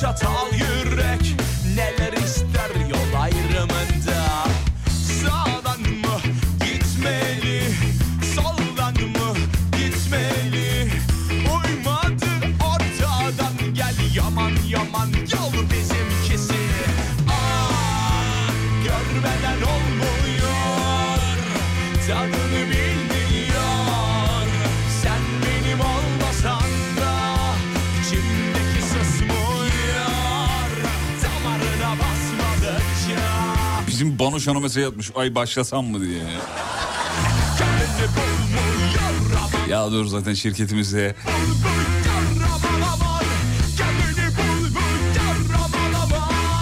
S11: Bilir bu
S1: Banu Şan'a mesaj atmış. Ay başlasam mı diye. Ya dur zaten şirketimizde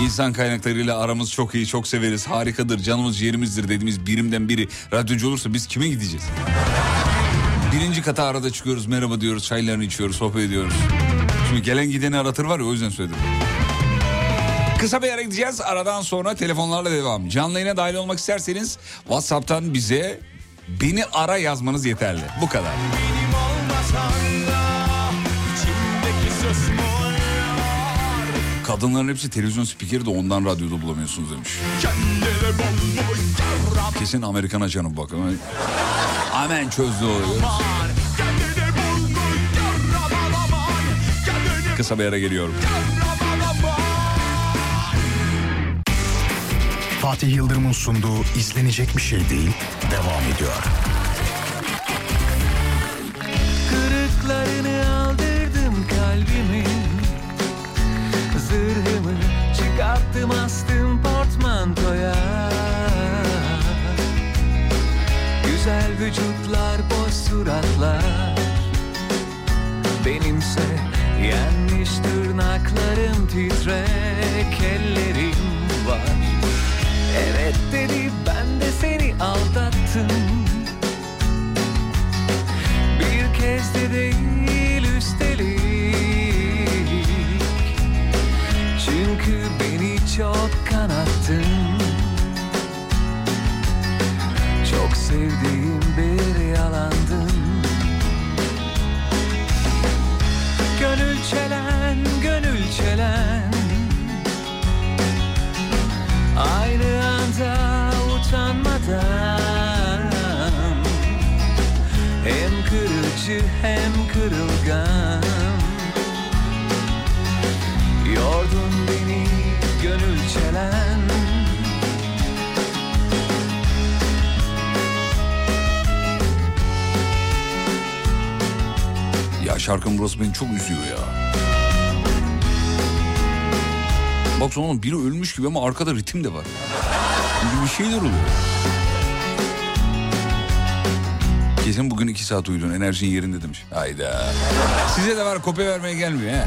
S1: İnsan kaynaklarıyla aramız çok iyi, çok severiz, harikadır, canımız yerimizdir dediğimiz birimden biri radyocu olursa biz kime gideceğiz? Birinci kata arada çıkıyoruz, merhaba diyoruz, çaylarını içiyoruz, sohbet ediyoruz. Şimdi gelen gideni aratır var ya o yüzden söyledim. Kısa bir yere gideceğiz. Aradan sonra telefonlarla devam. Canlı yayına dahil olmak isterseniz WhatsApp'tan bize beni ara yazmanız yeterli. Bu kadar.
S11: Benim olmasan da içimdeki susmuyor
S1: Kadınların hepsi televizyon spikeri de ondan radyoda bulamıyorsunuz demiş. Kesin Amerikan ajanı bak. Hemen çözdü oluyor. Kısa bir ara geliyorum.
S8: Fatih Yıldırım'ın sunduğu izlenecek bir şey değil devam ediyor.
S4: Kırıklarını aldırdım kalbimin Zırhımı çıkarttım astım portmantoya. Güzel vücutlar boş suratlar. Benimse yenmiş tırnaklarım titrek ellerim Evet dedi ben de seni aldattım. Bir kez de değil üstelik. Çünkü beni çok kanattın. Çok sevdiğim bir yalandın. Gönül çelen, gönül çelen. Aynı anda utanmadan hem kırıcı hem kırılgan Yordun beni gönül çelen
S1: Ya şarkının burası beni çok üzüyor ya. Baksana oğlum biri ölmüş gibi ama arkada ritim de var. Bir- Bir şeyler oluyor. Kesin bugün iki saat uyudun enerjin yerinde demiş. Hayda. Size de var kopya vermeye gelmiyor he.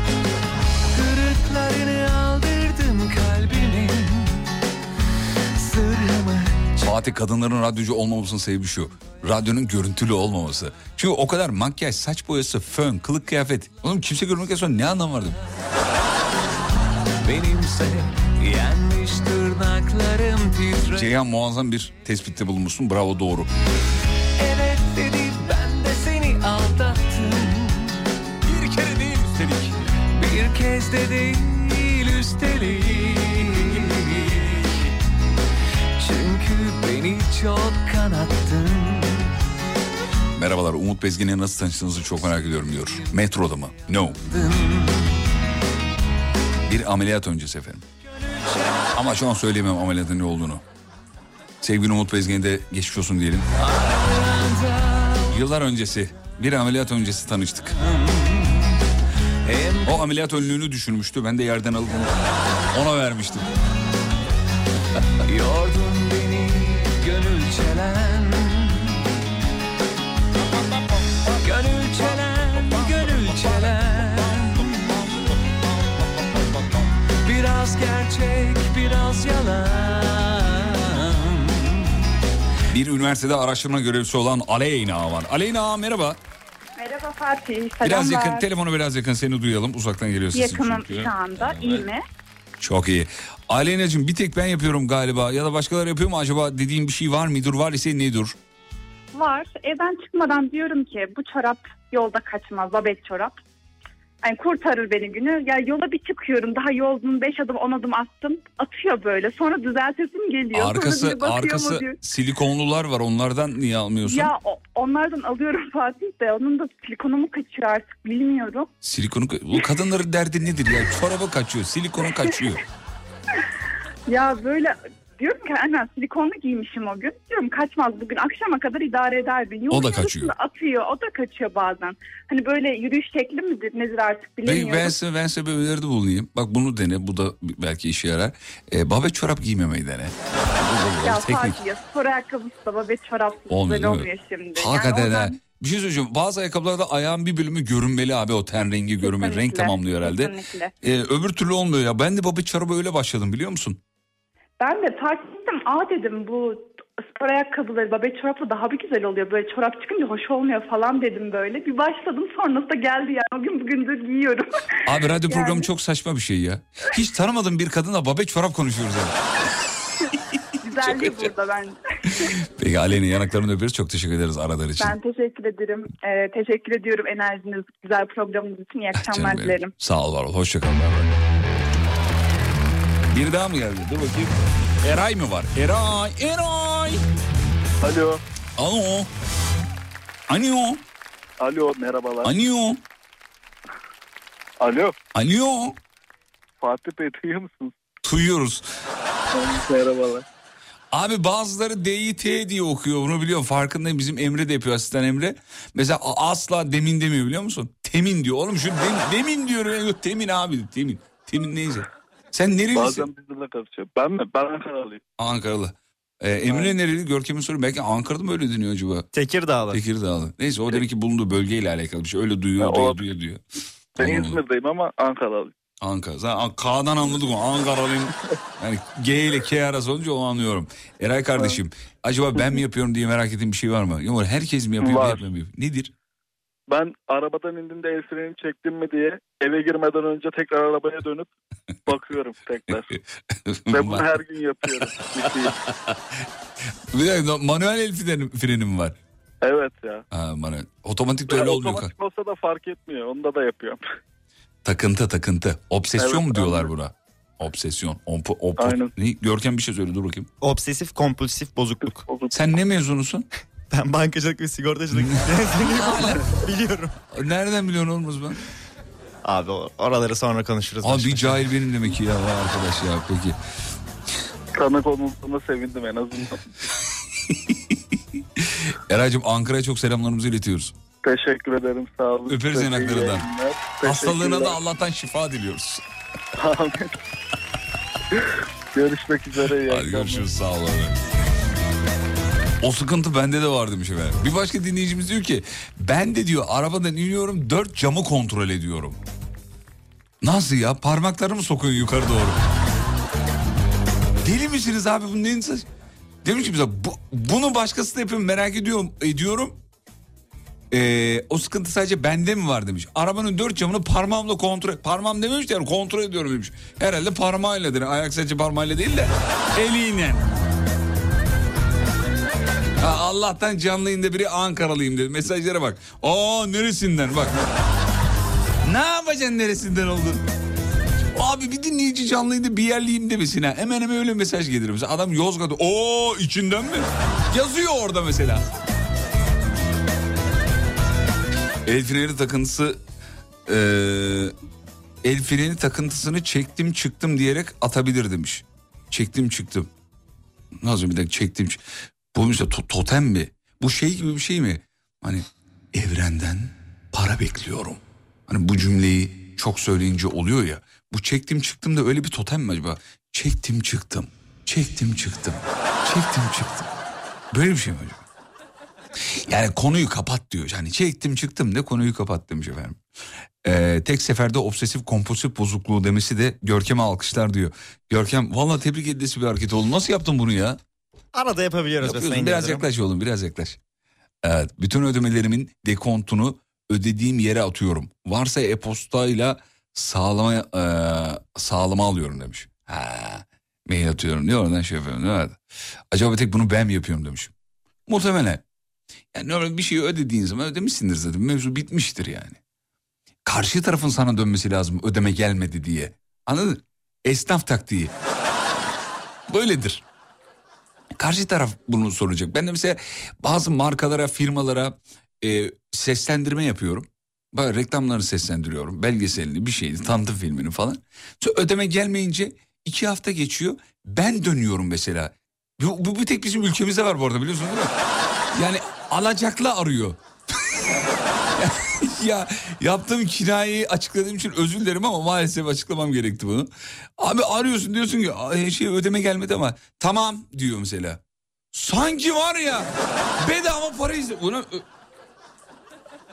S1: Fatih kadınların radyocu olmamasının sebebi şu. Radyonun görüntülü olmaması. Çünkü o kadar makyaj, saç boyası, fön, kılık kıyafet. Oğlum kimse görmekten sonra ne anlam vardı?
S4: benimse yenmiş tırnaklarım titre
S1: Ceyhan muazzam bir tespitte bulunmuşsun. Bravo doğru.
S4: Evet dedi ben de seni aldattım
S1: Bir kere değil üstelik.
S4: Bir kez de değil üstelik Çünkü beni çok kanattın
S1: Merhabalar Umut Bezgin'e nasıl tanıştığınızı çok merak ediyorum diyor. Metroda mı? No. Bir ameliyat öncesi efendim. Ama şu an söyleyemem ameliyatın ne olduğunu. Sevgili Umut Bezgin'e de geçmiş olsun diyelim. Yıllar öncesi bir ameliyat öncesi tanıştık. O ameliyat önlüğünü düşürmüştü. Ben de yerden alıp ona vermiştim.
S4: yordun beni gönül çelen Gönül çelen, gönül çelen Biraz gerçek, biraz yalan
S1: Bir üniversitede araştırma görevlisi olan Aleyna var. Aleyna merhaba.
S12: Merhaba Fatih.
S1: Biraz
S12: selamlar.
S1: yakın, telefonu biraz yakın seni duyalım. Uzaktan geliyor sesin
S12: Yakınım
S1: çünkü.
S12: şu anda. İyi mi?
S1: Çok iyi. Aleyna'cığım bir tek ben yapıyorum galiba ya da başkaları yapıyor mu acaba dediğim bir şey var mıdır? Var ise nedir?
S12: Var. Evden çıkmadan diyorum ki bu çorap yolda kaçmaz. Babet çorap. Yani kurtarır beni günü. Ya yola bir çıkıyorum. Daha yolun 5 adım 10 adım attım. Atıyor böyle. Sonra düzeltesim geliyor. Sonra
S1: Arkası
S12: mu
S1: arkası silikonlular var onlardan niye almıyorsun?
S12: Ya o- onlardan alıyorum (laughs) Fatih de. Onun da silikonu mu kaçıyor artık bilmiyorum.
S1: Silikonu bu kadınların derdi nedir ya? Çorabı kaçıyor, silikonu kaçıyor. (laughs)
S12: Ya böyle diyorum ki aynen silikonlu giymişim o gün. Diyorum kaçmaz bugün akşama kadar idare eder beni. Yolun
S1: O da kaçıyor.
S12: Atıyor o da kaçıyor bazen. Hani böyle yürüyüş şekli midir nedir artık bilemiyorum.
S1: ben size, ben size bir öneride bulunayım. Bak bunu dene bu da belki işe yarar. Ee, babet çorap giymemeyi dene.
S12: Ya. Fatih ya spor ayakkabısı da babet çorapsız
S1: Olmuyor
S12: olmuyor şimdi.
S1: Hakikaten
S12: yani
S1: ha.
S12: oradan-
S1: Bir şey söyleyeceğim. Bazı ayakkabılarda ayağın bir bölümü görünmeli abi. O ten rengi görünmeli. Renk tamamlıyor herhalde.
S12: kesinlikle.
S1: Ee, öbür türlü olmuyor ya. Ben de babet çorabı öyle başladım biliyor musun?
S12: Ben de fark ettim. Aa dedim bu spor ayakkabıları babet çorapla daha bir güzel oluyor. Böyle çorap çıkınca hoş olmuyor falan dedim böyle. Bir başladım sonrası da geldi yani. O gün bugündür giyiyorum. (laughs)
S1: Abi radyo
S12: Yani-
S1: programı çok saçma bir şey ya. Hiç tanımadığım bir kadınla babet çorap konuşuyoruz yani. (laughs)
S12: Güzelliği burada bence. (laughs)
S1: Peki Aleyna yanaklarını öperiz. Çok teşekkür ederiz aradığın için.
S12: Ben teşekkür ederim. Ee, teşekkür ediyorum enerjiniz, güzel programınız için. İyi akşamlar dilerim.
S1: Sağ ol var ol. Hoşça kal. Bay bay. Bir daha mı geldi? Dur bakayım. Eray mı var? Eray, Eray.
S13: Alo.
S1: Alo. Alo.
S13: Alo merhabalar.
S1: Alo.
S13: Alo.
S1: Alo.
S13: Fatih Bey duyuyor musunuz?
S1: Duyuyoruz.
S13: merhabalar.
S1: Abi bazıları DİT diye okuyor bunu biliyorum farkındayım bizim Emre de yapıyor asistan Emre. Mesela asla demin demiyor biliyor musun? Temin diyor oğlum şu demin, demin yok temin abi temin. Temin neyse. Sen nerelisin?
S13: Bazen bizimle karışıyor. Ben mi? Ben Ankaralıyım.
S1: Ankaralı. Ee, Emre nereli? Görkem'in soru belki Ankara'da mı öyle deniyor acaba?
S2: Tekirdağlı.
S1: Tekirdağlı. Neyse o demek ki bulunduğu bölgeyle alakalı bir şey. Öyle duyuyor,
S13: Ha,
S1: duyuyor, duyuyor, diyor.
S13: Ben
S1: Anladım.
S13: İzmir'deyim ama Ankaralıyım.
S1: Ankara. Zaten K'dan anladık o. Ankaralıyım. (laughs) Yani G ile K arası olunca onu anlıyorum. Eray kardeşim acaba ben mi yapıyorum diye merak ettiğin bir şey var mı? Yok herkes mi yapıyor?
S13: Var.
S1: yapmıyor mu? Nedir?
S13: Ben arabadan indiğimde el freni çektim mi diye eve girmeden önce tekrar arabaya dönüp bakıyorum tekrar. Ve bunu (laughs) her gün yapıyorum.
S1: Bir dakika manuel el freni, frenim var.
S13: evet ya.
S1: Ha, manuel. Otomatik de öyle olmuyor.
S13: otomatik olsa da fark etmiyor. Onda da yapıyorum.
S1: Takıntı takıntı. Obsesyon
S13: Evet,
S1: mu diyorlar
S13: anladım.
S1: buna? Obsesyon. Ompo, ompo.
S13: Aynen.
S1: Ne? Görkem bir şey söyle dur bakayım.
S2: Obsesif kompulsif bozukluk.
S1: Sen ne mezunusun?
S2: Ben bankacılık ve sigortacılık (laughs) biliyorum.
S1: Nereden biliyorsun olmaz ben?
S2: Abi oraları sonra konuşuruz.
S1: Abi bir cahil benim demek ki ya arkadaş ya peki.
S13: Tanık olmasına sevindim en azından. (laughs)
S1: Eraycığım Ankara'ya çok selamlarımızı iletiyoruz.
S13: Teşekkür ederim. Sağ olun.
S1: Öperiz yanaklarından. (laughs) Hastalığına da. Allah'tan şifa diliyoruz.
S13: Amin. Görüşmek üzere.
S1: Hadi görüşürüz sağ olun. O sıkıntı bende de var demiş efendim. Bir başka dinleyicimiz diyor ki ben de diyor arabadan iniyorum dört camı kontrol ediyorum. Nasıl ya parmaklarımı sokuyor yukarı doğru. Deli misiniz abi bu neyin saç? Demiş ki bize bu, bunu başkası da yapıyor merak ediyorum ediyorum. Ee, o sıkıntı sadece bende mi var demiş. Arabanın dört camını parmağımla kontrol... Parmağım dememiş de yani kontrol ediyorum demiş. Herhalde parmağıyla dedi. Ayak serçe parmağıyla değil de eliyle. Ha, Allah'tan canlı yayında biri Ankaralıyım dedi. Mesajlara bak. Aa neresinden bak. ne yapacaksın neresinden oldun? Abi bir dinleyici canlı yayında bir yerliyim demesin ha. Hemen hemen öyle mesaj gelir. Mesela adam Yozgat'ta. Oo içinden mi? Yazıyor orada mesela. El freni takıntısı eee, el freni takıntısını çektim çıktım diyerek atabilir demiş. Çektim çıktım. Nasıl bir dakika çektim. Bu işte to- totem mi? Bu şey gibi bir şey mi? Hani evrenden para bekliyorum. Hani bu cümleyi çok söyleyince oluyor ya. Bu çektim çıktım da öyle bir totem mi acaba? Çektim çıktım. Çektim çıktım. Çektim çıktım. Böyle bir şey mi acaba? Yani konuyu kapat diyor. Yani çektim çıktım de konuyu kapat demiş efendim. Ee, tek seferde obsesif kompulsif bozukluğu demesi de Görkem'e alkışlar diyor. Görkem valla tebrik edilesi bir hareket oldu. Nasıl yaptın bunu ya?
S2: Arada yapabiliyoruz.
S1: Yapıyorsun. Biraz
S2: Yıldırım.
S1: yaklaş oğlum biraz yaklaş. Evet bütün ödemelerimin dekontunu ödediğim yere atıyorum. Varsa e-postayla sağlama, e, sağlama alıyorum demiş. Ha, mail atıyorum diyor oradan şey yapıyorum. Evet. Acaba tek bunu ben mi yapıyorum demiş. Muhtemelen. Yani normal bir şeyi ödediğin zaman ödemişsindir zaten. Mevzu bitmiştir yani. Karşı tarafın sana dönmesi lazım ödeme gelmedi diye. Anladın? Esnaf taktiği. (laughs) Böyledir. Karşı taraf bunu soracak. Ben de mesela bazı markalara, firmalara e, seslendirme yapıyorum. Böyle reklamlarını seslendiriyorum. Belgeselini, bir şeyini, tanıtım filmini falan. Sonra ödeme gelmeyince iki hafta geçiyor. Ben dönüyorum mesela. Bu, bu bir tek bizim ülkemizde var bu arada biliyorsun değil mi? Yani alacaklı arıyor. (laughs) (laughs) ya yaptığım kinayeyi açıkladığım için özür dilerim ama maalesef açıklamam gerekti bunu. Abi arıyorsun diyorsun ki "Ay, şey ödeme gelmedi ama tamam diyor mesela. Sanki var ya bedava para iste. Buna ö-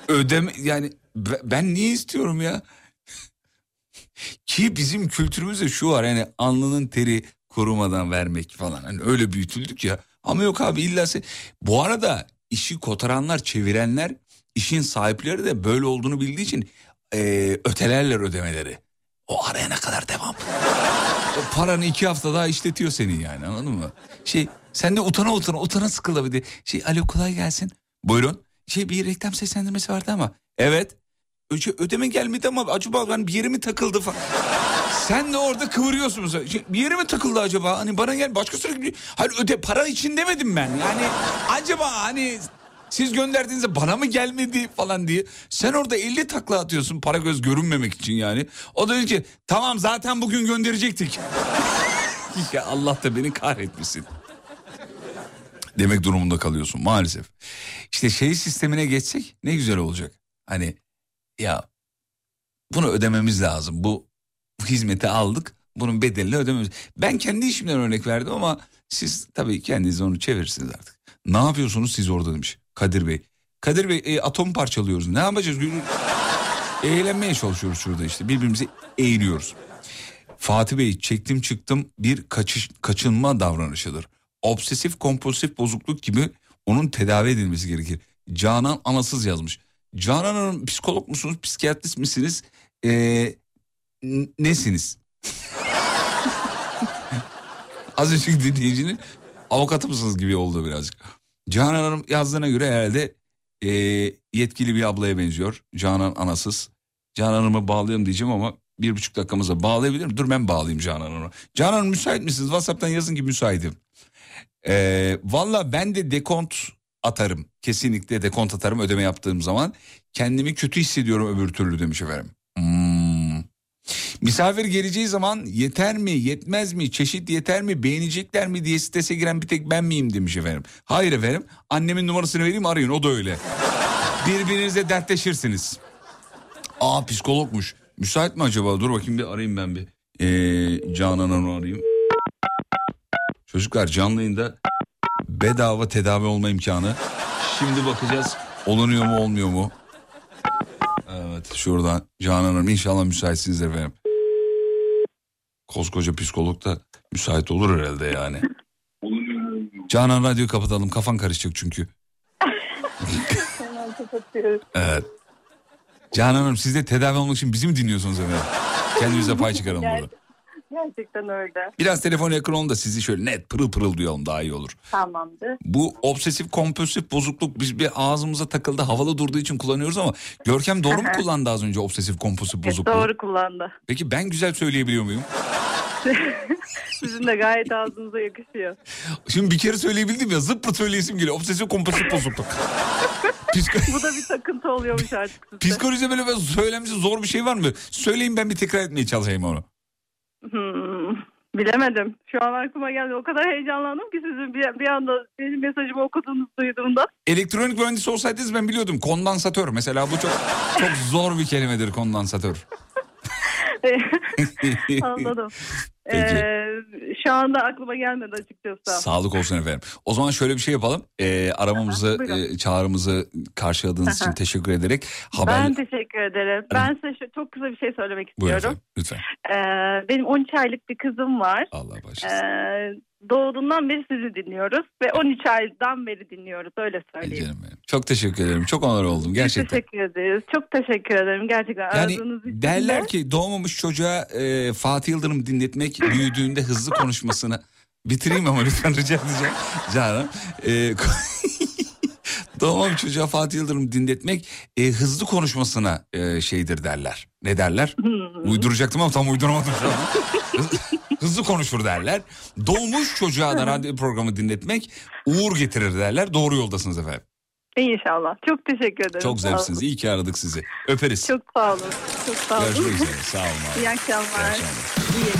S1: ödeme yani be- ben niye istiyorum ya? (laughs) Ki bizim kültürümüzde şu var yani alnının teri korumadan vermek falan. Hani öyle büyütüldük ya. Ama yok abi illa se- Bu arada işi kotaranlar, çevirenler, işin sahipleri de böyle olduğunu bildiği için eee, ötelerler ödemeleri. O araya ne kadar devam. O paranı iki hafta daha işletiyor seni yani anladın mı? Şey sen de utana utana utana sıkıla bir de. Şey alo kolay gelsin. Buyurun. Şey bir reklam seslendirmesi vardı ama. Evet. Öce, ödeme gelmedi ama acaba ben bir yere mi takıldı falan. Sen de orada kıvırıyorsun mesela. Şey, bir yere mi takıldı acaba? Hani bana gel başkasına bir... Hani öde para için demedim ben. Yani acaba hani siz gönderdiğinizde bana mı gelmedi falan diye. Sen orada 50 takla atıyorsun para göz görünmemek için yani. O da diyor ki tamam zaten bugün gönderecektik. (laughs) ya Allah da beni kahretmesin. demek durumunda kalıyorsun maalesef. İşte şey sistemine geçsek ne güzel olacak. Hani ya bunu ödememiz lazım. Bu, bu hizmeti aldık. Bunun bedelini ödememiz. Ben kendi işimden örnek verdim ama siz tabii kendiniz onu çevirirsiniz artık. Ne yapıyorsunuz siz orada demiş Kadir Bey. Kadir Bey e, atom parçalıyoruz. Ne yapacağız? Eğlenmeye çalışıyoruz şurada işte. Birbirimizi eğiliyoruz. Fatih Bey çektim çıktım bir kaçış, kaçınma davranışıdır. Obsesif kompulsif bozukluk gibi onun tedavi edilmesi gerekir. Canan Anasız yazmış. Canan Hanım psikolog musunuz, psikiyatrist misiniz, ee, nesiniz? Az önceki dinleyicinin avukatı mısınız gibi oldu birazcık. Canan Hanım yazdığına göre herhalde e, yetkili bir ablaya benziyor. Canan Anasız. Canan Hanım'ı bağlayalım diyeceğim ama bir buçuk dakikamıza bağlayabilir miyim? Dur ben bağlayayım Canan Hanım'ı. Canan Hanım müsait misiniz? Whatsapp'tan yazın ki müsaitim. Ee, Valla ben de dekont atarım. Kesinlikle dekont atarım ödeme yaptığım zaman. Kendimi kötü hissediyorum öbür türlü demiş efendim. Misafir geleceği zaman yeter mi yetmez mi çeşit yeter mi beğenecekler mi diye sitese giren bir tek ben miyim demiş efendim. Hayır efendim annemin numarasını vereyim arayın o da öyle. Birbirinizle dertleşirsiniz. Aa psikologmuş. Müsait mi acaba? Dur bakayım bir arayayım ben bir. Ee, Canan Hanım'ı arayayım. Çocuklar canlı yayında bedava tedavi olma imkanı. Şimdi bakacağız olunuyor mu olmuyor mu? Evet şuradan Canan Hanım inşallah müsaitsiniz efendim. Koskoca psikolog da müsait olur herhalde yani. (laughs) Canan radyoyu kapatalım kafan karışacak çünkü. Evet. Canan Hanım siz de tedavi olmak için bizi mi dinliyorsunuz efendim? Kendimize pay çıkaralım burada.
S14: Gerçekten öyle.
S1: Biraz telefon yakın olun da sizi şöyle net pırıl pırıl duyalım daha iyi olur.
S14: Tamamdır.
S1: Bu obsesif kompulsif bozukluk biz bir ağzımıza takıldı havalı durduğu için kullanıyoruz ama Görkem doğru mu kullandı az önce obsesif kompulsif bozukluğu?
S14: Doğru kullandı.
S1: Peki ben güzel söyleyebiliyor muyum? (laughs)
S14: Sizin de gayet ağzınıza yakışıyor.
S1: Şimdi bir kere söyleyebildim ya zıppı söyleyesim geliyor. Obsesif kompulsif bozukluk. (laughs) Psiko-
S14: Bu da bir takıntı oluyormuş artık sizde.
S1: Psikolojide böyle böyle söylemesi zor bir şey var mı? Söyleyin ben bir tekrar etmeye çalışayım onu.
S14: Hmm, bilemedim. Şu an aklıma geldi. O kadar heyecanlandım ki sizin bir, bir anda benim mesajımı okuduğunuzu duyduğumda.
S1: Elektronik mühendisi olsaydınız ben biliyordum. Kondansatör mesela bu çok çok zor bir kelimedir kondansatör. (laughs)
S14: Anladım.
S1: Peki.
S14: Ee, şu anda aklıma gelmedi açıkçası.
S1: Sağlık olsun efendim. O zaman şöyle bir şey yapalım. Ee, aramamızı,
S14: Buyurun.
S1: e, çağrımızı karşıladığınız için teşekkür ederek haber...
S14: Ben teşekkür ederim. Ben size şu- çok kısa bir şey söylemek
S1: Buyurun
S14: istiyorum.
S1: efendim lütfen.
S14: Ee, benim 13 aylık bir kızım var.
S1: Allah başlasın.
S14: Ee, doğduğundan beri sizi dinliyoruz ve 13 aydan beri dinliyoruz öyle söyleyeyim.
S1: Canım benim. Çok teşekkür ederim. Çok onur oldum gerçekten.
S14: Teşekkür ederiz. Çok teşekkür ederim gerçekten
S1: Yani
S14: aradığınız için.
S1: derler
S14: de.
S1: ki doğmamış çocuğa e, Fatih Yıldırım dinletmek büyüdüğünde hızlı konuşmasını bitireyim ama lütfen rica edeceğim. Canım. E, (laughs) doğmamış çocuğa Fatih Yıldırım dinletmek e, hızlı konuşmasına e, şeydir derler. Ne derler? Uyduracaktım ama tam uyduramadım şu an. hızlı konuşur derler. Doğmuş çocuğa da radyo programı dinletmek uğur getirir derler. Doğru yoldasınız efendim.
S14: İnşallah. Çok teşekkür ederim.
S1: Çok zarifsiniz. İyi ki aradık sizi. Öperiz.
S14: Çok sağ olun. Çok sağ olun.
S1: Görüşmek üzere. Sağ olun abi.
S14: İyi akşamlar.
S1: İyi akşamlar.
S14: İyi.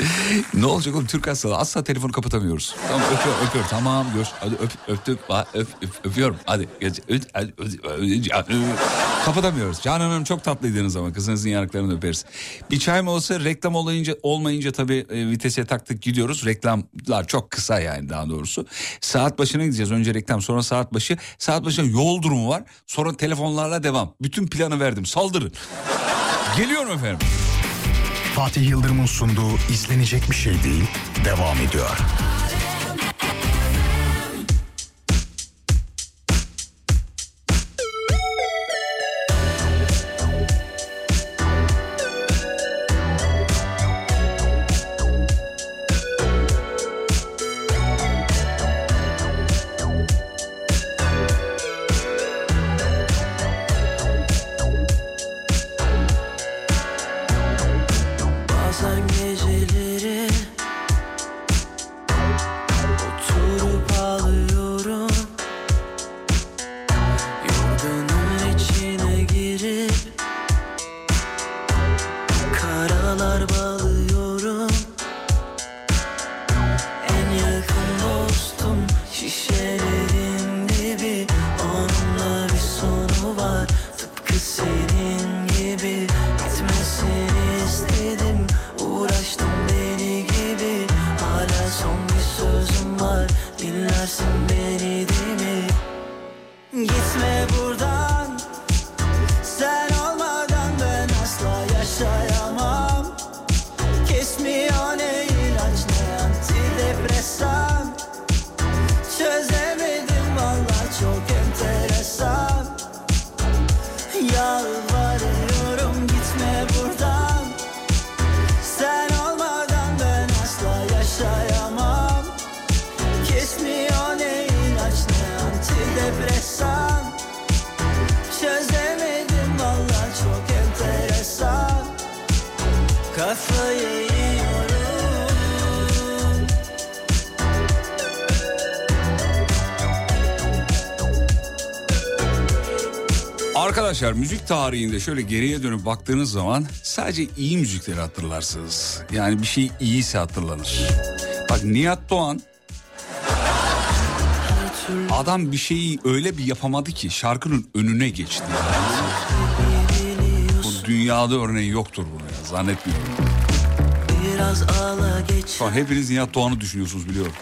S14: (laughs)
S1: ne olacak oğlum Türk hastalığı asla telefonu kapatamıyoruz. Tamam öpüyor öpüyor tamam gör. Hadi öp öptük Ba- öp, öp öpüyorum hadi. Kapatamıyoruz. Canan Hanım çok tatlıydınız ama kızınızın yanaklarını öperiz. Bir çay mı olsa reklam olmayınca, olmayınca tabii e, vitese taktık gidiyoruz. Reklamlar çok kısa yani daha doğrusu. Saat başına gideceğiz. Önce reklam sonra saat başı. Saat başına yol durumu var. Sonra telefonlarla devam. Bütün planı verdim saldırın. Geliyorum efendim.
S15: Fatih Yıldırım'ın sunduğu izlenecek bir şey değil devam ediyor.
S1: Arkadaşlar müzik tarihinde şöyle geriye dönüp baktığınız zaman sadece iyi müzikleri hatırlarsınız. Yani bir şey iyiyse hatırlanır. Bak Nihat Doğan adam bir şeyi öyle bir yapamadı ki şarkının önüne geçti. Bu dünyada örneği yoktur bunu zannetmiyorum.
S4: Biraz ağla geç
S1: Şu an hepiniz Nihat Doğan'ı düşünüyorsunuz biliyorum.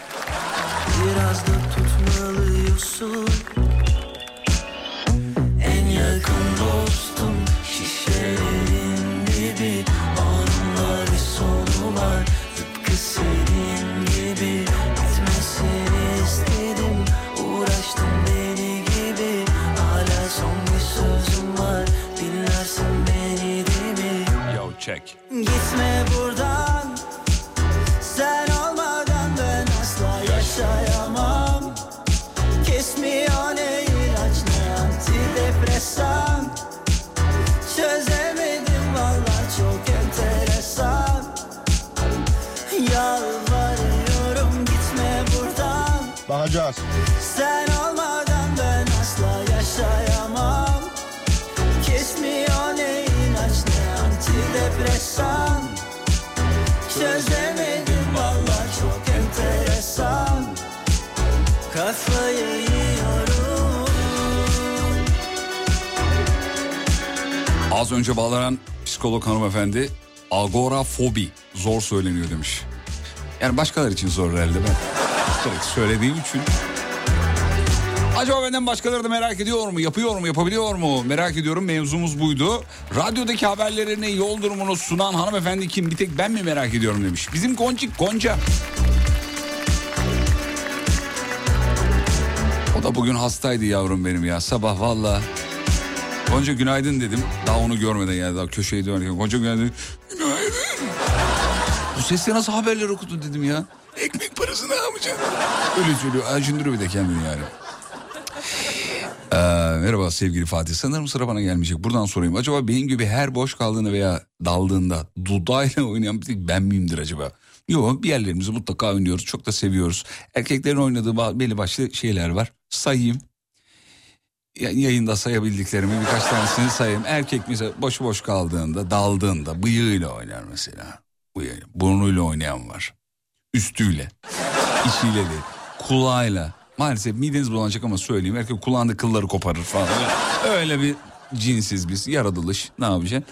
S4: Biraz da tutmalıyorsun
S1: Check.
S4: Gitme buradan Sen olmadan ben asla yaşayamam. Kesmiyor ne ilaç ne antidepresan? Çözemedim valla çok enteresan. Yalvarıyorum gitme buradan.
S16: Bakacağız.
S4: Sen olmadan ben asla yaşayamam antidepresan Çözemedim valla çok enteresan Kafayı yiyorum
S1: Az önce bağlanan psikolog hanımefendi agorafobi zor söyleniyor demiş. Yani başkaları için zor herhalde ben. Söylediğim için. Acaba benden başkaları da merak ediyor mu? Yapıyor mu? Yapabiliyor mu? Merak ediyorum. Mevzumuz buydu. Radyodaki haberlerini, yol durumunu sunan hanımefendi kim? Bir tek ben mi merak ediyorum demiş. Bizim Goncik Gonca. O da bugün hastaydı yavrum benim ya. Sabah valla. Gonca günaydın dedim. Daha onu görmeden yani daha köşeyi dönerken. Gonca günaydın. Günaydın. Bu sesle nasıl haberler okudun dedim ya. Ekmek parası ne yapacaksın? Öyle söylüyor. Acındırıyor bir de kendini yani. Ee, merhaba sevgili Fatih. Sanırım sıra bana gelmeyecek. Buradan sorayım. Acaba benim gibi her boş kaldığında veya daldığında dudağıyla (laughs) oynayan bir tek ben miyimdir acaba? Yok bir yerlerimizi mutlaka oynuyoruz. Çok da seviyoruz. Erkeklerin oynadığı belli başlı şeyler var. Sayayım. Ya- Yayında sayabildiklerimi birkaç tanesini sayayım. Erkek mesela boş boş kaldığında, daldığında bıyığıyla oynar mesela. Bıyığı, burnuyla oynayan var. Üstüyle. (laughs) içiyle değil. Kulağıyla. Maalesef mideniz bulanacak ama söyleyeyim. Erkek kulağında kılları koparır falan. Öyle, bir cinsiz biz. Yaratılış. Ne yapacaksın?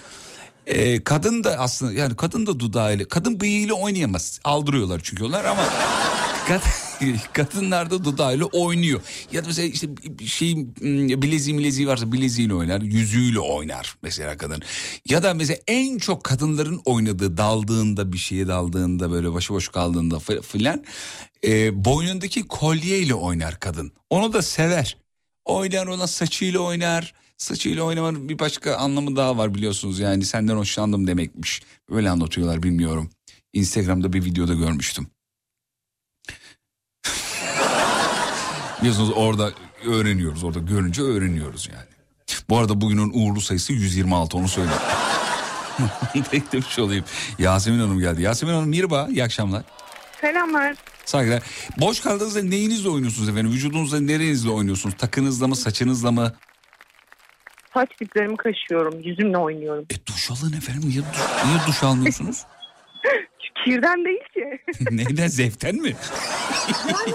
S1: Ee, kadın da aslında yani kadın da dudağıyla kadın bıyığıyla oynayamaz. Aldırıyorlar çünkü onlar ama kad- (laughs) kadınlar da dudağıyla oynuyor. Ya da mesela işte şey bileziği bileziği varsa bileziğiyle oynar, yüzüğüyle oynar mesela kadın. Ya da mesela en çok kadınların oynadığı daldığında bir şeye daldığında böyle başıboş kaldığında filan e, boynundaki kolyeyle oynar kadın. Onu da sever. Oynar ona saçıyla oynar. Saçıyla oynamanın bir başka anlamı daha var biliyorsunuz yani senden hoşlandım demekmiş. Böyle anlatıyorlar bilmiyorum. Instagram'da bir videoda görmüştüm. Biliyorsunuz orada öğreniyoruz orada görünce öğreniyoruz yani. Bu arada bugünün uğurlu sayısı 126 onu söyleyeyim. (laughs) Tek demiş olayım. Yasemin Hanım geldi. Yasemin Hanım merhaba iyi akşamlar.
S17: Selamlar.
S1: Saygılar. Boş kaldığınızda neyinizle oynuyorsunuz efendim? Vücudunuzda nerenizle oynuyorsunuz? Takınızla mı saçınızla mı?
S17: Saç diplerimi kaşıyorum. Yüzümle oynuyorum.
S1: E duş alın efendim. Niye duş, niye duş almıyorsunuz? (laughs)
S17: Kirden değil ki. (laughs)
S1: Neyden zevkten mi?
S17: Yani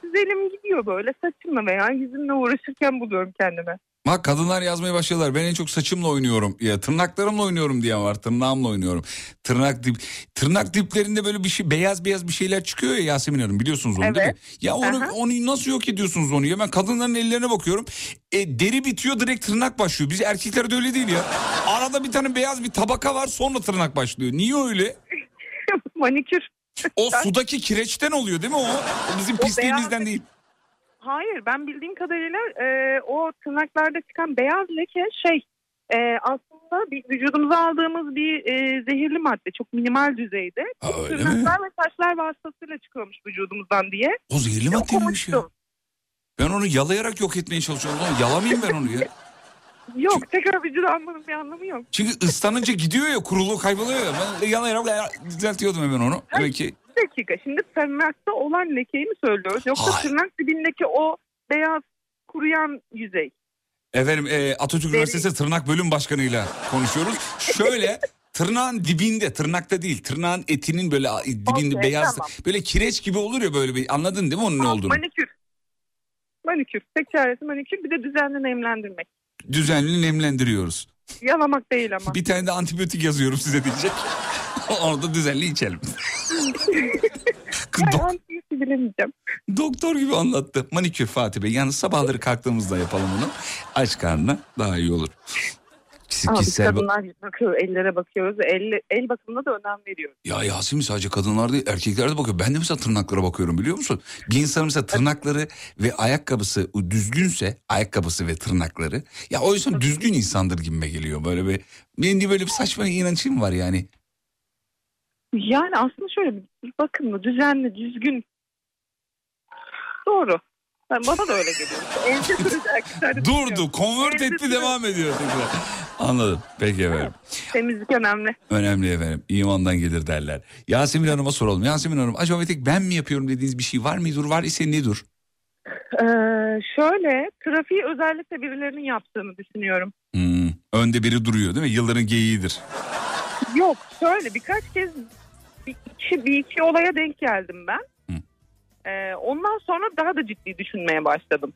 S17: siz elim gidiyor böyle saçımla veya yüzümle uğraşırken buluyorum kendime.
S1: Bak kadınlar yazmaya başlıyorlar. Ben en çok saçımla oynuyorum. Ya tırnaklarımla oynuyorum diyen var. Tırnağımla oynuyorum. Tırnak dip tırnak diplerinde böyle bir şey beyaz beyaz bir şeyler çıkıyor ya Yasemin Hanım biliyorsunuz onu değil mi?
S17: Evet.
S1: Ya onu
S17: Aha.
S1: onu nasıl yok ediyorsunuz onu ya? Ben kadınların ellerine bakıyorum. E, deri bitiyor direkt tırnak başlıyor. Biz erkeklerde öyle değil ya. Arada bir tane beyaz bir tabaka var sonra tırnak başlıyor. Niye öyle? (laughs)
S17: Manikür.
S1: O sudaki kireçten oluyor değil mi o? O bizim
S17: O
S1: pisliğimizden
S17: beyaz-
S1: değil.
S17: Hayır ben bildiğim kadarıyla e, o tırnaklarda çıkan beyaz leke şey e, aslında bir, vücudumuza aldığımız bir e, zehirli madde çok minimal düzeyde.
S1: mi?
S17: Tırnaklar ve saçlar vasıtasıyla çıkıyormuş vücudumuzdan diye.
S1: O zehirli
S17: Yok,
S1: madde miymiş ya? Ben onu yalayarak yok etmeye çalışıyorum. Ulan Yalamayayım ben onu ya.
S17: Yok tekrar vücuda almanın bir anlamı yok.
S1: Çünkü ıslanınca gidiyor ya kuruluğu kayboluyor ya. Ben yana yana düzeltiyordum hemen onu. Demek ki
S17: Bir dakika şimdi tırnakta olan lekeyi mi söylüyoruz yoksa
S1: Hayır.
S17: tırnak dibindeki o beyaz kuruyan yüzey?
S1: efendim e, Atatürk
S17: Deri-
S1: Üniversitesi Tırnak Bölüm Başkanı'yla konuşuyoruz. Şöyle (laughs) tırnağın dibinde tırnakta değil tırnağın etinin böyle dibinde
S17: Okey,
S1: beyaz
S17: tamam.
S1: böyle kireç gibi olur ya böyle bir anladın değil mi onun ne olduğunu?
S17: Manikür. Manikür. Tek çaresi manikür bir de düzenli nemlendirmek.
S1: Düzenli nemlendiriyoruz.
S17: Yalamak değil ama.
S1: Bir tane de antibiyotik yazıyorum size diyecek. (laughs) Onu da düzenli içelim. (laughs)
S17: Yani
S1: dok-
S17: bilemeyeceğim.
S1: doktor gibi anlattı. Manikür Fatih Bey. Yani sabahları kalktığımızda yapalım onu. Aç karnına daha iyi olur.
S17: Biz
S1: kişisel bak-
S17: kadınlar bakıyor, ellere bakıyoruz. El, el bakımına da önem veriyoruz.
S1: Ya Yasemin sadece kadınlar değil erkekler de bakıyor. Ben de mesela tırnaklara bakıyorum biliyor musun? Bir insanın mesela tırnakları ve ayakkabısı düzgünse ayakkabısı ve tırnakları. Ya o yüzden düzgün insandır gibime geliyor. Böyle bir benim de böyle bir saçma inançım var yani.
S17: Yani aslında şöyle bir bakımlı, düzenli, düzgün. Doğru. Yani bana da öyle geliyor. (laughs) (laughs)
S1: Durdu
S17: Ense
S1: etti devam ediyor tekrar. Anladım. Peki efendim.
S17: Temizlik önemli.
S1: Önemli efendim. İmandan gelir derler. Yasemin Hanım'a soralım. Yasemin Hanım acaba bir tek ben mi yapıyorum dediğiniz bir şey var mıdır? Var ise nedir?
S17: Ee, şöyle trafiği özellikle birilerinin yaptığını düşünüyorum.
S1: Hmm, önde biri duruyor değil mi? Yılların geyiğidir.
S17: Yok şöyle birkaç kez bir iki, bir iki olaya denk geldim ben. Ee, ondan sonra daha da ciddi düşünmeye başladım.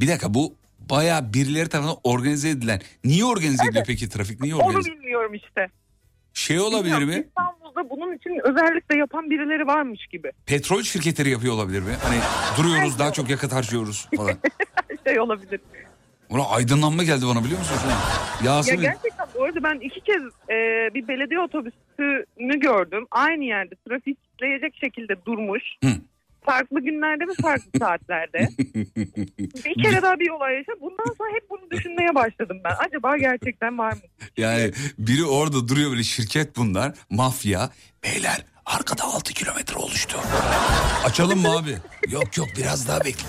S1: Bir dakika bu bayağı birileri tarafından organize edilen. Niye organize ediliyor peki trafik? Niye
S17: Onu
S1: organize?
S17: bilmiyorum işte.
S1: Şey olabilir
S17: Bilmiyorum,
S1: mi?
S17: İstanbul'da bunun için özellikle yapan birileri varmış gibi.
S1: Petrol şirketleri yapıyor olabilir mi? Hani duruyoruz daha çok yakıt harcıyoruz falan. (laughs)
S17: şey olabilir.
S1: Ulan aydınlanma geldi bana biliyor musun an?
S17: Ya
S1: Yasemin.
S17: gerçekten bu arada ben iki kez e, bir belediye otobüsünü gördüm. Aynı yerde trafik kitleyecek şekilde durmuş.
S1: Hı.
S17: Farklı günlerde ve farklı (laughs) saatlerde. bir kere daha bir olay yaşadım. Bundan sonra hep bunu düşünmeye başladım ben. Acaba gerçekten var mı?
S1: Yani biri orada duruyor böyle şirket bunlar. Mafya. Beyler arkada 6 kilometre oluştu. Açalım mı abi? yok yok biraz daha bekle.